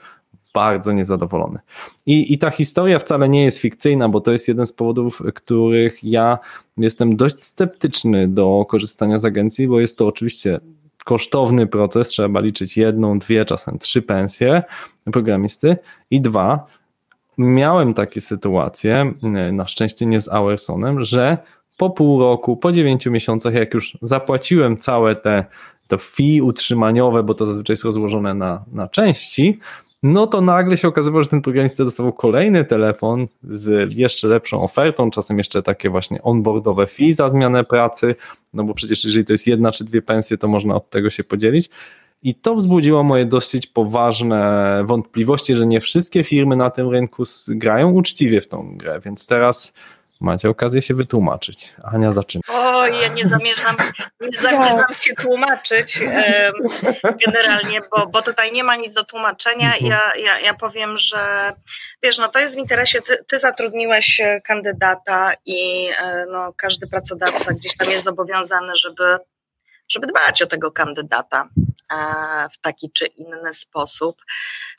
bardzo niezadowolony. I, I ta historia wcale nie jest fikcyjna, bo to jest jeden z powodów, których ja jestem dość sceptyczny do korzystania z agencji, bo jest to oczywiście kosztowny proces, trzeba liczyć jedną, dwie, czasem trzy pensje programisty. I dwa, miałem takie sytuacje, na szczęście nie z Auersonem, że po pół roku, po dziewięciu miesiącach, jak już zapłaciłem całe te to fee utrzymaniowe, bo to zazwyczaj jest rozłożone na, na części, no to nagle się okazywało, że ten programista dostawał kolejny telefon z jeszcze lepszą ofertą, czasem jeszcze takie właśnie onboardowe fee za zmianę pracy, no bo przecież jeżeli to jest jedna czy dwie pensje, to można od tego się podzielić. I to wzbudziło moje dosyć poważne wątpliwości, że nie wszystkie firmy na tym rynku grają uczciwie w tą grę, więc teraz macie okazję się wytłumaczyć. Ania zaczyna. O, ja nie zamierzam, nie zamierzam się tłumaczyć generalnie, bo, bo tutaj nie ma nic do tłumaczenia. Mhm. Ja, ja, ja powiem, że wiesz, no to jest w interesie, ty, ty zatrudniłeś kandydata i e, no, każdy pracodawca gdzieś tam jest zobowiązany, żeby żeby dbać o tego kandydata e, w taki czy inny sposób.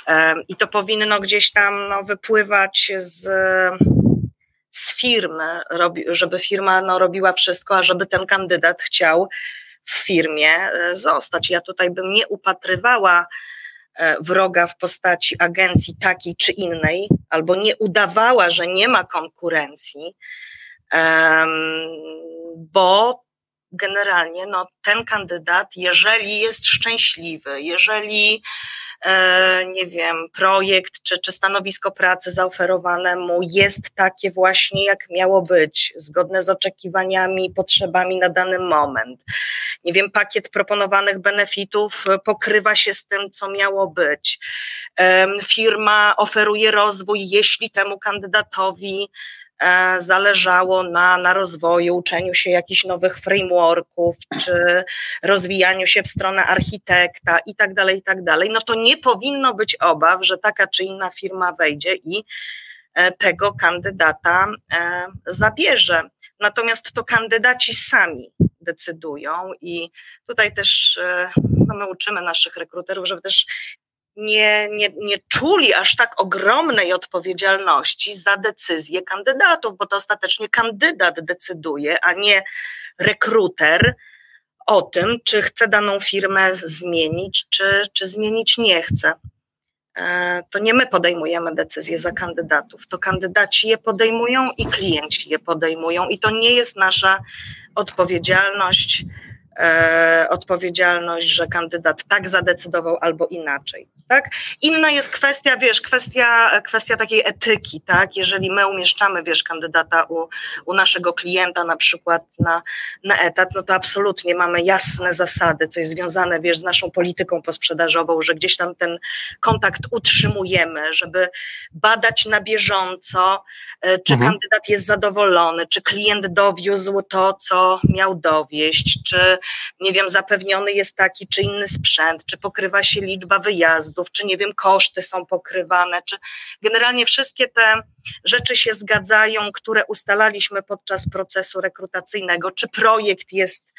E, I to powinno gdzieś tam no, wypływać z, z firmy, żeby firma no, robiła wszystko, a żeby ten kandydat chciał w firmie e, zostać. Ja tutaj bym nie upatrywała wroga w postaci agencji takiej czy innej, albo nie udawała, że nie ma konkurencji, bo generalnie no, ten kandydat, jeżeli jest szczęśliwy, jeżeli e, nie wiem, projekt czy, czy stanowisko pracy zaoferowane mu jest takie właśnie, jak miało być, zgodne z oczekiwaniami, potrzebami na dany moment. Nie wiem, pakiet proponowanych benefitów pokrywa się z tym, co miało być. Firma oferuje rozwój, jeśli temu kandydatowi E, zależało na, na rozwoju, uczeniu się jakichś nowych frameworków, czy rozwijaniu się w stronę architekta i tak dalej, i tak dalej, no to nie powinno być obaw, że taka czy inna firma wejdzie i e, tego kandydata e, zabierze. Natomiast to kandydaci sami decydują i tutaj też no my uczymy naszych rekruterów, żeby też nie, nie, nie czuli aż tak ogromnej odpowiedzialności za decyzje kandydatów, bo to ostatecznie kandydat decyduje, a nie rekruter o tym, czy chce daną firmę zmienić, czy, czy zmienić nie chce. E, to nie my podejmujemy decyzje za kandydatów, to kandydaci je podejmują i klienci je podejmują, i to nie jest nasza odpowiedzialność, e, odpowiedzialność, że kandydat tak zadecydował albo inaczej tak? Inna jest kwestia, wiesz, kwestia, kwestia takiej etyki, tak? Jeżeli my umieszczamy, wiesz, kandydata u, u naszego klienta na przykład na, na etat, no to absolutnie mamy jasne zasady, co jest związane, wiesz, z naszą polityką posprzedażową, że gdzieś tam ten kontakt utrzymujemy, żeby badać na bieżąco, e, czy mhm. kandydat jest zadowolony, czy klient dowiózł to, co miał dowieść, czy, nie wiem, zapewniony jest taki czy inny sprzęt, czy pokrywa się liczba wyjazdów, czy nie wiem, koszty są pokrywane, czy generalnie wszystkie te rzeczy się zgadzają, które ustalaliśmy podczas procesu rekrutacyjnego, czy projekt jest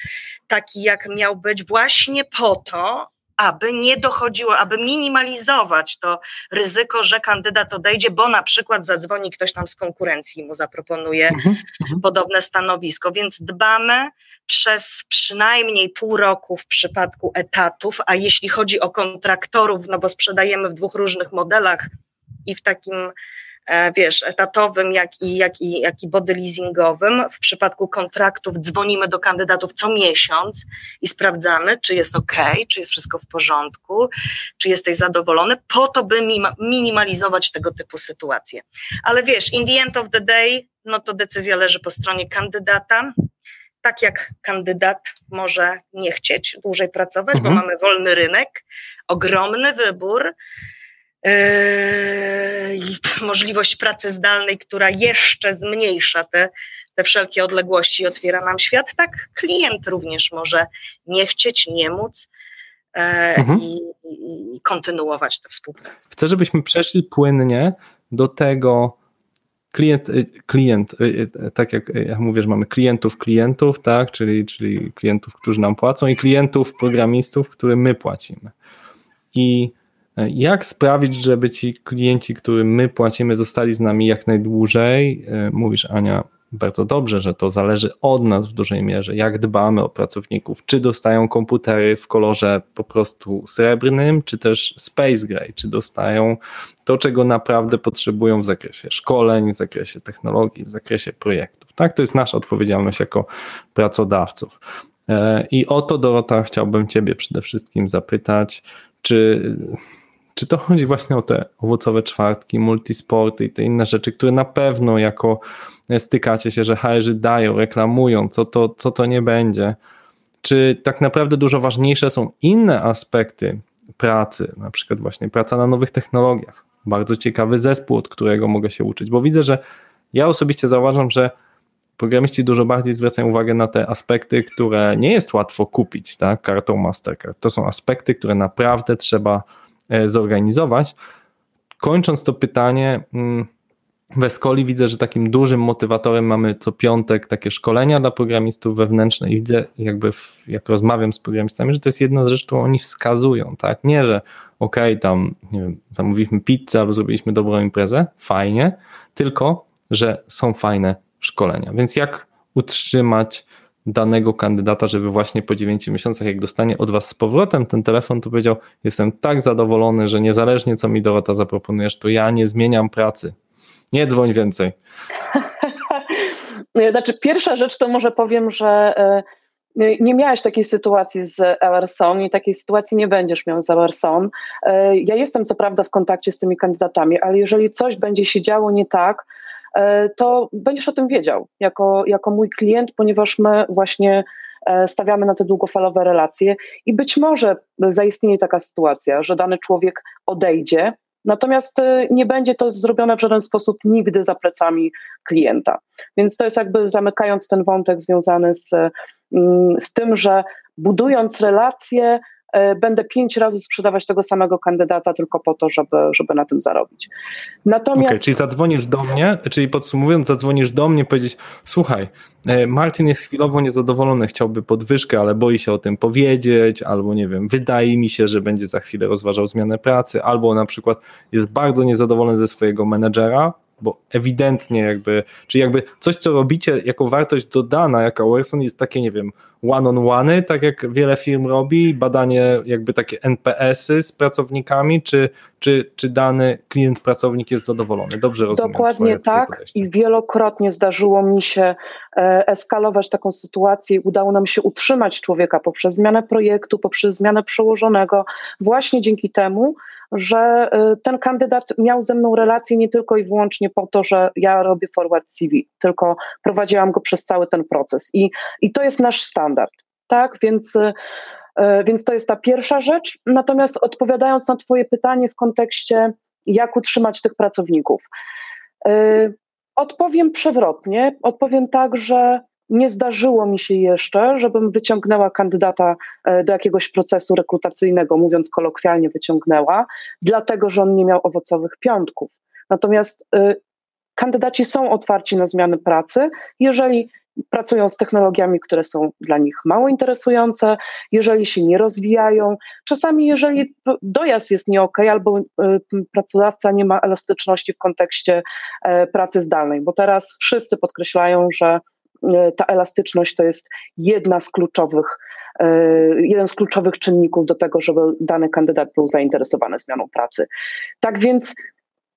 taki, jak miał być, właśnie po to, aby nie dochodziło, aby minimalizować to ryzyko, że kandydat odejdzie, bo na przykład zadzwoni ktoś tam z konkurencji i mu zaproponuje mhm, mhm. podobne stanowisko. Więc dbamy przez przynajmniej pół roku w przypadku etatów, a jeśli chodzi o kontraktorów, no bo sprzedajemy w dwóch różnych modelach i w takim wiesz, etatowym, jak i, jak, i, jak i body leasingowym. W przypadku kontraktów dzwonimy do kandydatów co miesiąc i sprawdzamy, czy jest ok, czy jest wszystko w porządku, czy jesteś zadowolony, po to, by minimalizować tego typu sytuacje. Ale wiesz, in the end of the day, no to decyzja leży po stronie kandydata. tak jak kandydat może nie chcieć dłużej pracować, mhm. bo mamy wolny rynek, ogromny wybór, możliwość pracy zdalnej, która jeszcze zmniejsza te, te wszelkie odległości i otwiera nam świat, tak klient również może nie chcieć, nie móc e, mhm. i, i, kontynuować tę współpracę. Chcę, żebyśmy przeszli płynnie do tego, klient, y, klient, y, y, tak jak ja mówię, że mamy klientów, klientów, tak, czyli, czyli klientów, którzy nam płacą i klientów, programistów, którym my płacimy. I jak sprawić, żeby ci klienci, którym my płacimy, zostali z nami jak najdłużej? E, mówisz, Ania, bardzo dobrze, że to zależy od nas w dużej mierze, jak dbamy o pracowników, czy dostają komputery w kolorze po prostu srebrnym, czy też space gray, czy dostają to, czego naprawdę potrzebują w zakresie szkoleń, w zakresie technologii, w zakresie projektów. Tak, to jest nasza odpowiedzialność jako pracodawców. E, I o to, Dorota, chciałbym Ciebie przede wszystkim zapytać, czy czy to chodzi właśnie o te owocowe czwartki, multisporty i te inne rzeczy, które na pewno jako stykacie się, że HR dają, reklamują, co to, co to nie będzie? Czy tak naprawdę dużo ważniejsze są inne aspekty pracy, na przykład właśnie praca na nowych technologiach? Bardzo ciekawy zespół, od którego mogę się uczyć, bo widzę, że ja osobiście zauważam, że programiści dużo bardziej zwracają uwagę na te aspekty, które nie jest łatwo kupić tak, kartą Mastercard. To są aspekty, które naprawdę trzeba zorganizować. Kończąc to pytanie, mm, w Escoli widzę, że takim dużym motywatorem mamy co piątek takie szkolenia dla programistów wewnętrznych i widzę jakby w, jak rozmawiam z programistami, że to jest jedna z rzeczy, którą oni wskazują, tak? Nie, że okej, okay, tam nie wiem, zamówiliśmy pizzę albo zrobiliśmy dobrą imprezę, fajnie, tylko, że są fajne szkolenia. Więc jak utrzymać danego kandydata, żeby właśnie po 9 miesiącach, jak dostanie od Was z powrotem ten telefon, to powiedział: Jestem tak zadowolony, że niezależnie co mi Dorota zaproponujesz, to ja nie zmieniam pracy. Nie dzwoń więcej. (laughs) Znaczy, pierwsza rzecz to może powiem, że e, nie miałeś takiej sytuacji z Emerson i takiej sytuacji nie będziesz miał z Emerson. E, ja jestem co prawda w kontakcie z tymi kandydatami, ale jeżeli coś będzie się działo nie tak, to będziesz o tym wiedział jako, jako mój klient, ponieważ my właśnie e, stawiamy na te długofalowe relacje i być może zaistnieje taka sytuacja, że dany człowiek odejdzie, natomiast e, nie będzie to zrobione w żaden sposób nigdy za plecami klienta. Więc to jest jakby zamykając ten wątek związany z, mm, z tym, że budując relacje, E, będę pięć razy sprzedawać tego samego kandydata tylko po to, żeby, żeby na tym zarobić. Natomiast... Okay, czyli zadzwonisz do mnie, czyli podsumowując, zadzwonisz do mnie powiedzieć, słuchaj, e, Martin jest chwilowo niezadowolony, chciałby podwyżkę, ale boi się o tym powiedzieć, albo nie wiem, wydaje mi się, że będzie za chwilę rozważał zmianę pracy, albo na przykład jest bardzo niezadowolony ze swojego menedżera, bo ewidentnie jakby, czy jakby coś, co robicie jako wartość dodana, jako Werson jest takie, nie wiem, one-on-one, tak jak wiele firm robi, badanie jakby takie NPS-y z pracownikami, czy, czy, czy dany klient, pracownik jest zadowolony? Dobrze rozumiem. Dokładnie tak i wielokrotnie zdarzyło mi się e, eskalować taką sytuację i udało nam się utrzymać człowieka poprzez zmianę projektu, poprzez zmianę przełożonego, właśnie dzięki temu, że y, ten kandydat miał ze mną relację nie tylko i wyłącznie po to, że ja robię forward CV, tylko prowadziłam go przez cały ten proces. I, i to jest nasz standard. Tak, więc, y, więc to jest ta pierwsza rzecz. Natomiast odpowiadając na Twoje pytanie w kontekście, jak utrzymać tych pracowników, odpowiem przewrotnie. Odpowiem tak, że nie zdarzyło mi się jeszcze, żebym wyciągnęła kandydata e, do jakiegoś procesu rekrutacyjnego, mówiąc kolokwialnie, wyciągnęła, dlatego że on nie miał owocowych piątków. Natomiast y, kandydaci są otwarci na zmiany pracy, jeżeli pracują z technologiami, które są dla nich mało interesujące, jeżeli się nie rozwijają. Czasami, jeżeli dojazd jest nie ok, albo y, pracodawca nie ma elastyczności w kontekście y, pracy zdalnej, bo teraz wszyscy podkreślają, że E, ta elastyczność to jest jedna z kluczowych, e, jeden z kluczowych czynników do tego, żeby dany kandydat był zainteresowany zmianą pracy. Tak więc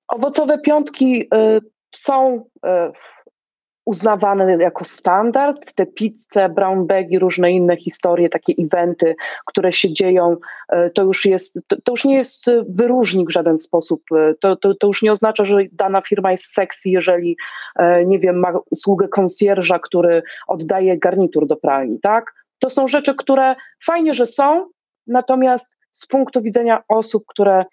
owocowe piątki e, są uznawane jako standard. Te pizze, brown bagi, różne inne historie, takie eventy, które się dzieją, e, to już, jest, to, to już nie jest wyróżnik w żaden sposób. E, to, to, to, już nie oznacza, że dana firma jest sexy, jeżeli, e, nie wiem, ma usługę konsjerża, który oddaje garnitur do pralni, tak? To są rzeczy, które fajnie, że są, natomiast z punktu widzenia osób, które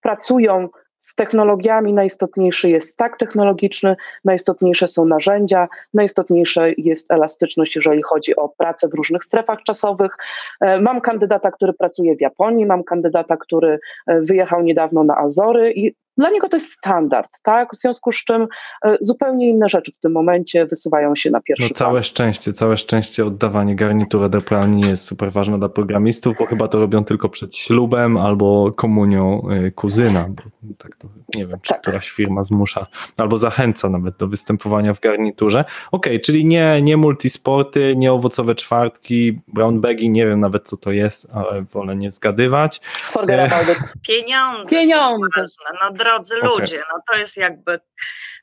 pracują z technologiami najistotniejszy jest tak technologiczny, najistotniejsze są narzędzia, najistotniejsza jest elastyczność, jeżeli chodzi o pracę w różnych strefach czasowych. E, mam kandydata, który pracuje w Japonii, mam kandydata, który e, wyjechał niedawno na Azory i dla niego to jest standard, tak? W związku z czym e, zupełnie inne rzeczy w tym momencie wysuwają się na pierwszy No całe plan. szczęście, całe szczęście oddawanie garnitura do pralni jest super ważne dla programistów, bo chyba to robią tylko przed ślubem albo komunią e, kuzyna, bo tak to, nie wiem, czy tak. któraś firma zmusza albo zachęca nawet do występowania w garniturze. Okej, okay, czyli nie, nie multisporty, nie owocowe czwartki, brown bagi, nie wiem nawet co to jest, ale wolę nie zgadywać. Forget about it. Pieniądze. Pieniądze. No, drodzy okay. ludzie. No to jest jakby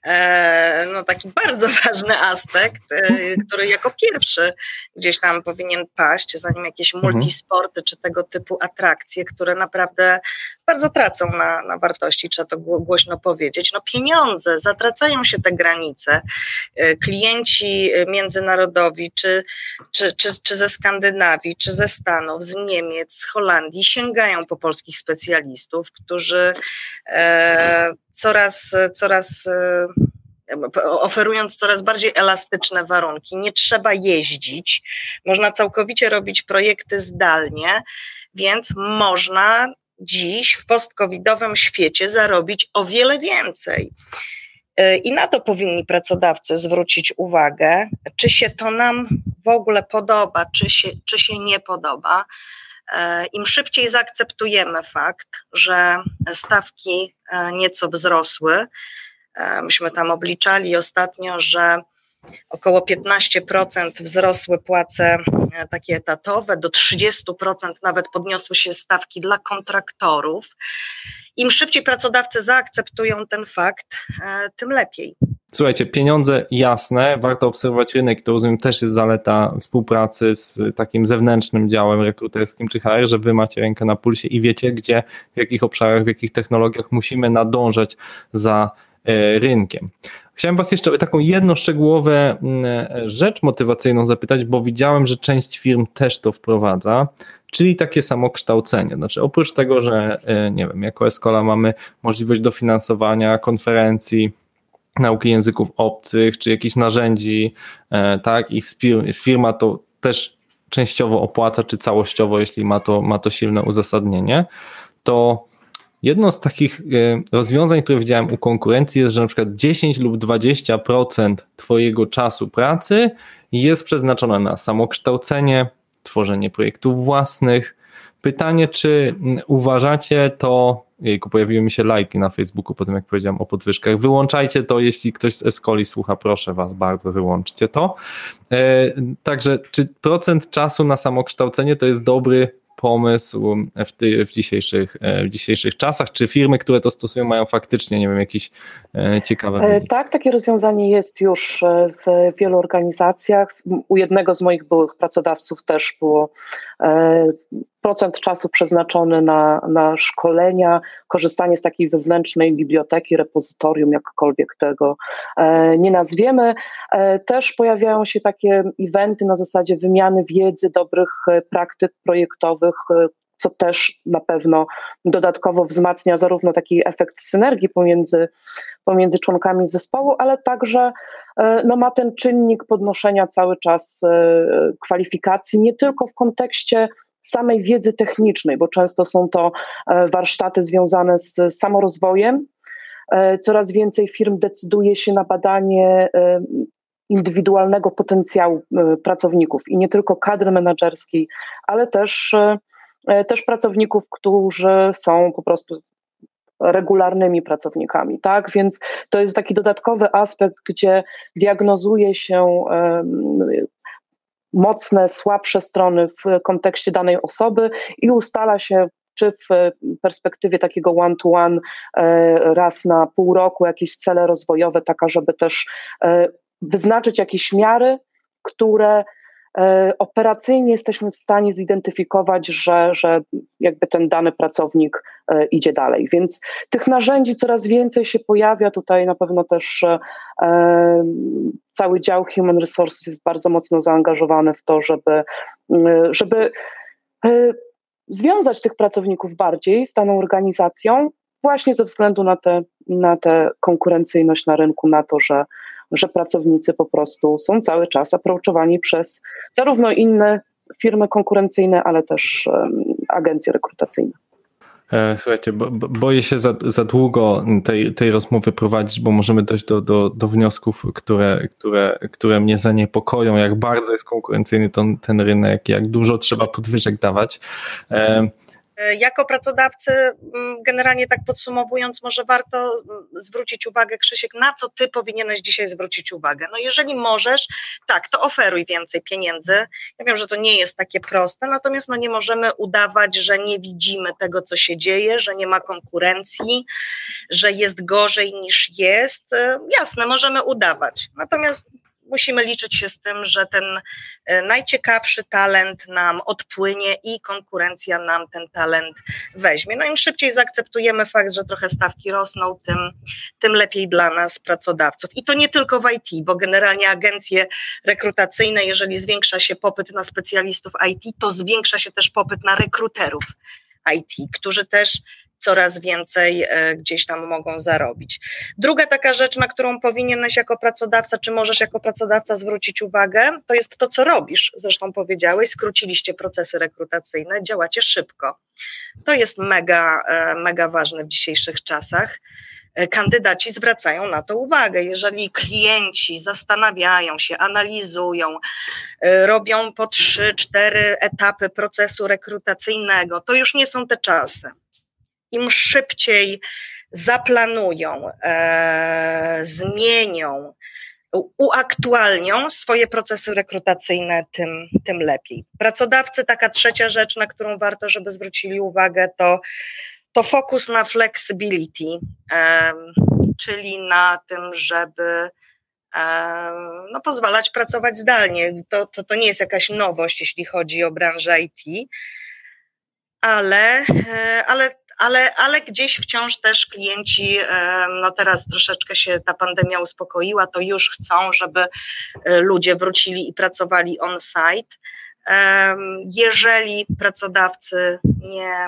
E, no, taki bardzo (laughs) ważny aspekt, e, który jako pierwszy gdzieś tam powinien paść, zanim jakieś mhm. multisporty czy tego typu atrakcje, które naprawdę bardzo tracą na, na wartości, trzeba to głośno powiedzieć. No pieniądze, zatracają się te granice. E, klienci międzynarodowi, czy, czy, czy, czy ze Skandynawii, czy ze Stanów, z Niemiec, z Holandii sięgają po polskich specjalistów, którzy e, coraz, coraz oferując coraz bardziej elastyczne warunki. Nie trzeba jeździć, można całkowicie robić projekty zdalnie, więc można dziś w postkowidowym świecie zarobić o wiele więcej. I na to powinni pracodawcy zwrócić uwagę, czy się to nam w ogóle podoba, czy się, czy się nie podoba. Im szybciej zaakceptujemy fakt, że stawki nieco wzrosły, E, myśmy tam obliczali ostatnio, że około 15% wzrosły płace e, takie etatowe, do 30% nawet podniosły się stawki dla kontraktorów. Im szybciej pracodawcy zaakceptują ten fakt, e, tym lepiej. Słuchajcie, pieniądze jasne, warto obserwować rynek, to rozumiem też jest zaleta współpracy z takim zewnętrznym działem rekruterskim czy HR, że wy macie rękę na pulsie i wiecie, gdzie, w jakich obszarach, w jakich technologiach musimy nadążać za E, rynkiem. Chciałem Was jeszcze taką jedną szczegółową mm, rzecz motywacyjną zapytać, bo widziałem, że część firm też to wprowadza, czyli takie samo kształcenie. Znaczy, oprócz tego, że e, nie wiem, jako Escola mamy możliwość dofinansowania konferencji, nauki języków obcych, czy jakichś narzędzi, e, tak, i firma to też częściowo opłaca, czy całościowo, jeśli ma to, ma to silne uzasadnienie, to Jedno z takich e, rozwiązań, które widziałem u konkurencji jest, że na przykład 10 lub 20% Twojego czasu pracy jest przeznaczone na samokształcenie, tworzenie projektów własnych. Pytanie, czy uważacie to, jejku, pojawiły mi się lajki na Facebooku po tym, jak powiedziałem o podwyżkach. Wyłączajcie to, jeśli ktoś z Escoli słucha, proszę Was bardzo, wyłączcie to. E, także, czy procent czasu na samokształcenie to jest dobry pomysł w, ty, w, dzisiejszych, e, w dzisiejszych czasach? Czy firmy, które to stosują, mają faktycznie, nie wiem, jakieś e, ciekawe. E, tak, takie rozwiązanie jest już w wielu organizacjach. U jednego z moich byłych pracodawców też było procent czasu przeznaczony na, na szkolenia, korzystanie z takiej wewnętrznej biblioteki, repozytorium, jakkolwiek tego e, nie nazwiemy. E, też pojawiają się takie eventy na zasadzie wymiany wiedzy, dobrych e, praktyk projektowych, co też na pewno dodatkowo wzmacnia zarówno taki efekt synergii pomiędzy, pomiędzy członkami zespołu, ale także no, ma ten czynnik podnoszenia cały czas kwalifikacji, nie tylko w kontekście samej wiedzy technicznej, bo często są to e, warsztaty związane z samorozwojem. E, coraz więcej firm decyduje się na badanie e, indywidualnego potencjału pracowników i nie tylko kadry menedżerskiej, ale też, też pracowników, którzy są po prostu regularnymi pracownikami, tak? Więc to jest taki dodatkowy aspekt, gdzie diagnozuje się mocne, słabsze strony w kontekście danej osoby i ustala się czy w perspektywie takiego one-to-one e, raz na pół roku jakieś cele rozwojowe, taka, żeby też e, wyznaczyć jakieś miary, które E, operacyjnie jesteśmy w stanie zidentyfikować, że, że jakby ten dany pracownik e, idzie dalej. Więc tych narzędzi coraz więcej się pojawia. Tutaj na pewno też e, cały dział Human Resources jest bardzo mocno zaangażowany w to, żeby, żeby związać tych pracowników bardziej z daną organizacją, właśnie ze względu na tę na te konkurencyjność na rynku, na to, że że pracownicy po prostu są cały czas approachowani przez zarówno inne firmy konkurencyjne, ale też agencje rekrutacyjne. E, słuchajcie, bo, boję się za, za długo tej, tej rozmowy prowadzić, bo możemy dojść do, do, do wniosków, które, które, które mnie zaniepokoją, jak bardzo jest konkurencyjny ten, ten rynek, jak dużo trzeba podwyżek dawać. E, jako pracodawcy, mm, generalnie tak podsumowując, może warto mm, zwrócić uwagę, Krzysiek, na co ty powinieneś dzisiaj zwrócić uwagę. No jeżeli możesz, tak, to oferuj więcej pieniędzy. Ja wiem, że to nie jest takie proste, natomiast no nie możemy udawać, że nie widzimy tego, co się dzieje, że nie ma konkurencji, że jest gorzej niż jest. E, jasne, możemy udawać. Natomiast musimy liczyć się z tym, że ten e, najciekawszy talent nam odpłynie i konkurencja nam ten talent weźmie. No im szybciej zaakceptujemy fakt, że trochę stawki rosną, tym, tym lepiej dla nas pracodawców. I to nie tylko w IT, bo generalnie agencje rekrutacyjne, jeżeli zwiększa się popyt na specjalistów IT, to zwiększa się też popyt na rekruterów IT, którzy też coraz więcej e, gdzieś tam mogą zarobić. Druga taka rzecz, na którą powinieneś jako pracodawca, czy możesz jako pracodawca zwrócić uwagę, to jest to, co robisz. Zresztą powiedziałeś, skróciliście procesy rekrutacyjne, działacie szybko. To jest mega, e, mega ważne w dzisiejszych czasach e, kandydaci zwracają na to uwagę. Jeżeli klienci zastanawiają się, analizują, robią po trzy, cztery etapy procesu rekrutacyjnego, to już nie są te czasy im szybciej zaplanują, e, zmienią, uaktualnią swoje procesy rekrutacyjne, tym, tym lepiej. Pracodawcy, taka trzecia rzecz, na którą warto, żeby zwrócili uwagę, to, to fokus na flexibility, e, czyli na tym, żeby e, no, pozwalać pracować zdalnie. To, to, to nie jest jakaś nowość, jeśli chodzi o branżę IT, ale, e, ale ale, ale gdzieś wciąż też klienci, no teraz troszeczkę się ta pandemia uspokoiła, to już chcą, żeby e, ludzie wrócili i pracowali on-site. Jeżeli pracodawcy nie,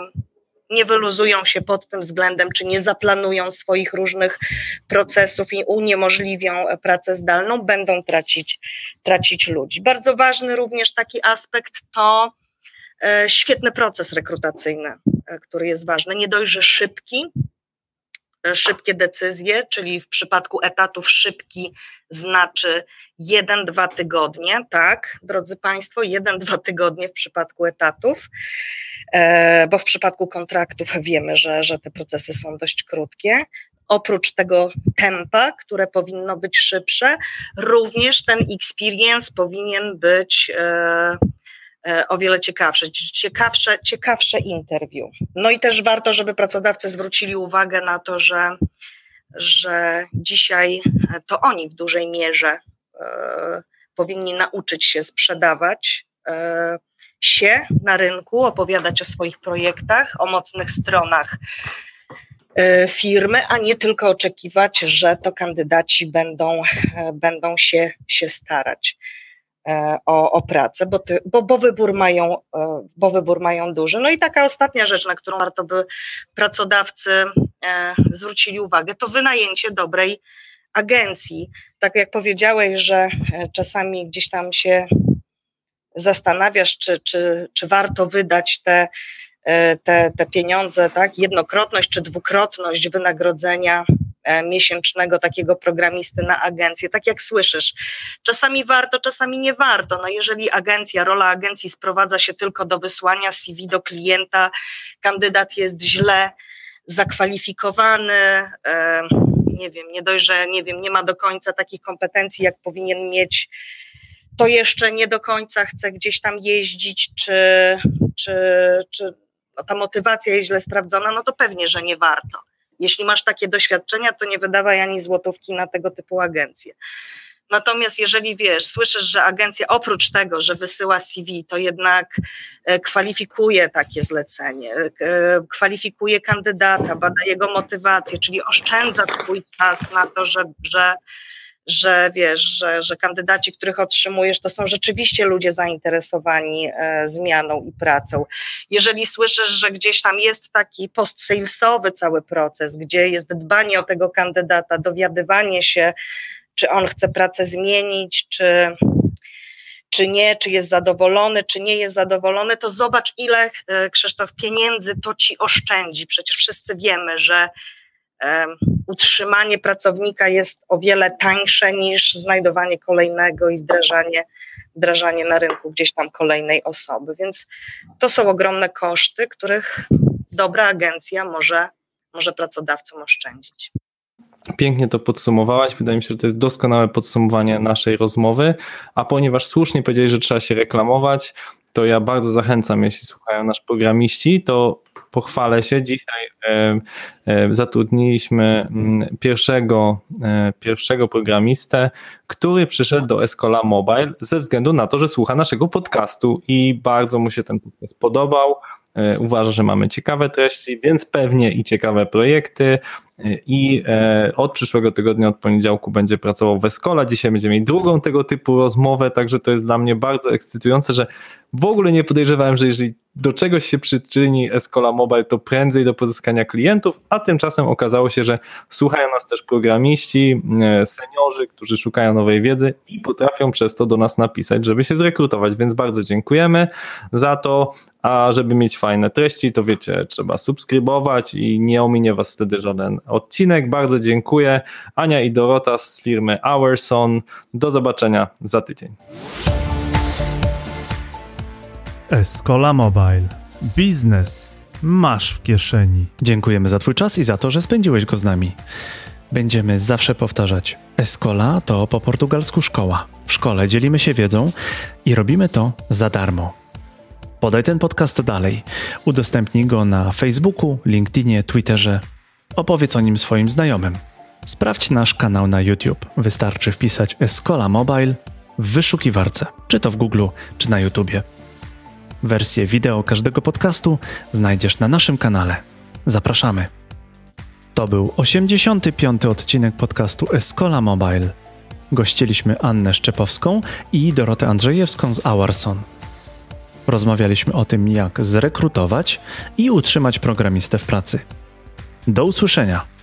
nie wyluzują się pod tym względem, czy nie zaplanują swoich różnych procesów i uniemożliwią pracę zdalną, będą tracić, tracić ludzi. Bardzo ważny również taki aspekt to e, świetny proces rekrutacyjny. E, który jest ważny. Nie dość, szybki, e, szybkie decyzje, czyli w przypadku etatów szybki znaczy jeden, dwa tygodnie, tak, drodzy Państwo, jeden, dwa tygodnie w przypadku etatów, e, bo w przypadku kontraktów wiemy, że, że te procesy są dość krótkie. Oprócz tego tempa, które powinno być szybsze, również ten experience powinien być E, o wiele ciekawsze, ciekawsze, ciekawsze interview. No i też warto, żeby pracodawcy zwrócili uwagę na to, że, że dzisiaj to oni w dużej mierze e, powinni nauczyć się sprzedawać e, się na rynku, opowiadać o swoich projektach, o mocnych stronach e, firmy, a nie tylko oczekiwać, że to kandydaci będą, e, będą się, się starać. E, o, o pracę, bo, ty, bo, bo, wybór mają, e, bo wybór mają duży. No i taka ostatnia rzecz, na którą warto by pracodawcy e, zwrócili uwagę, to wynajęcie dobrej agencji. Tak jak powiedziałeś, że czasami gdzieś tam się zastanawiasz, czy, czy, czy warto wydać te, te, te pieniądze, tak, jednokrotność czy dwukrotność wynagrodzenia miesięcznego takiego programisty na agencję. Tak jak słyszysz, czasami warto, czasami nie warto. No jeżeli agencja, rola agencji sprowadza się tylko do wysłania CV do klienta, kandydat jest źle zakwalifikowany, e, nie wiem, nie dość, że nie wiem, nie ma do końca takich kompetencji, jak powinien mieć, to jeszcze nie do końca chce gdzieś tam jeździć, czy, czy, czy no ta motywacja jest źle sprawdzona, no to pewnie, że nie warto. Jeśli masz takie doświadczenia, to nie wydawaj ani złotówki na tego typu agencje. Natomiast jeżeli wiesz, słyszysz, że agencja oprócz tego, że wysyła CV, to jednak e, kwalifikuje takie zlecenie, e, kwalifikuje kandydata, bada jego motywację, czyli oszczędza twój czas na to, że, że że wiesz, że, że kandydaci, których otrzymujesz, to są rzeczywiście ludzie zainteresowani e, zmianą i pracą. Jeżeli słyszysz, że gdzieś tam jest taki post-salesowy cały proces, gdzie jest dbanie o tego kandydata, dowiadywanie się, czy on chce pracę zmienić, czy, czy nie, czy jest zadowolony, czy nie jest zadowolony, to zobacz, ile e, Krzysztof pieniędzy to ci oszczędzi. Przecież wszyscy wiemy, że utrzymanie pracownika jest o wiele tańsze niż znajdowanie kolejnego i wdrażanie, wdrażanie na rynku gdzieś tam kolejnej osoby. Więc to są ogromne koszty, których dobra agencja może, może pracodawcom oszczędzić. Pięknie to podsumowałaś. Wydaje mi się, że to jest doskonałe podsumowanie naszej rozmowy. A ponieważ słusznie powiedzieli, że trzeba się reklamować, to ja bardzo zachęcam, jeśli słuchają nasz programiści, to pochwalę się. Dzisiaj zatrudniliśmy mm, pierwszego, e, pierwszego programistę, który przyszedł do Escola Mobile ze względu na to, że słucha naszego podcastu i bardzo mu się ten podcast podobał. E, uważa, że mamy ciekawe treści, więc pewnie i ciekawe projekty. E, I od przyszłego tygodnia, od poniedziałku będzie pracował w Escola. Dzisiaj będziemy mieli drugą tego typu rozmowę, także to jest dla mnie bardzo ekscytujące, że w ogóle nie podejrzewałem, że jeżeli do czegoś się przyczyni Escola Mobile, to prędzej do pozyskania klientów, a tymczasem okazało się, że słuchają nas też programiści, seniorzy, którzy szukają nowej wiedzy i potrafią przez to do nas napisać, żeby się zrekrutować, więc bardzo dziękujemy za to, a żeby mieć fajne treści, to wiecie, trzeba subskrybować i nie ominie was wtedy żaden odcinek. Bardzo dziękuję. Ania i Dorota z firmy Hourson. Do zobaczenia za tydzień. Escola Mobile. Biznes masz w kieszeni. Dziękujemy za Twój czas i za to, że spędziłeś go z nami. Będziemy zawsze powtarzać: Escola to po portugalsku szkoła. W szkole dzielimy się wiedzą i robimy to za darmo. Podaj ten podcast dalej. Udostępnij go na Facebooku, LinkedInie, Twitterze. Opowiedz o nim swoim znajomym. Sprawdź nasz kanał na YouTube. Wystarczy wpisać Escola Mobile w wyszukiwarce, czy to w Google, czy na YouTubie. Wersję wideo każdego podcastu znajdziesz na naszym kanale. Zapraszamy. To był 85. odcinek podcastu Escola Mobile. Gościliśmy Annę Szczepowską i Dorotę Andrzejewską z Awarson. Rozmawialiśmy o tym, jak zrekrutować i utrzymać programistę w pracy. Do usłyszenia.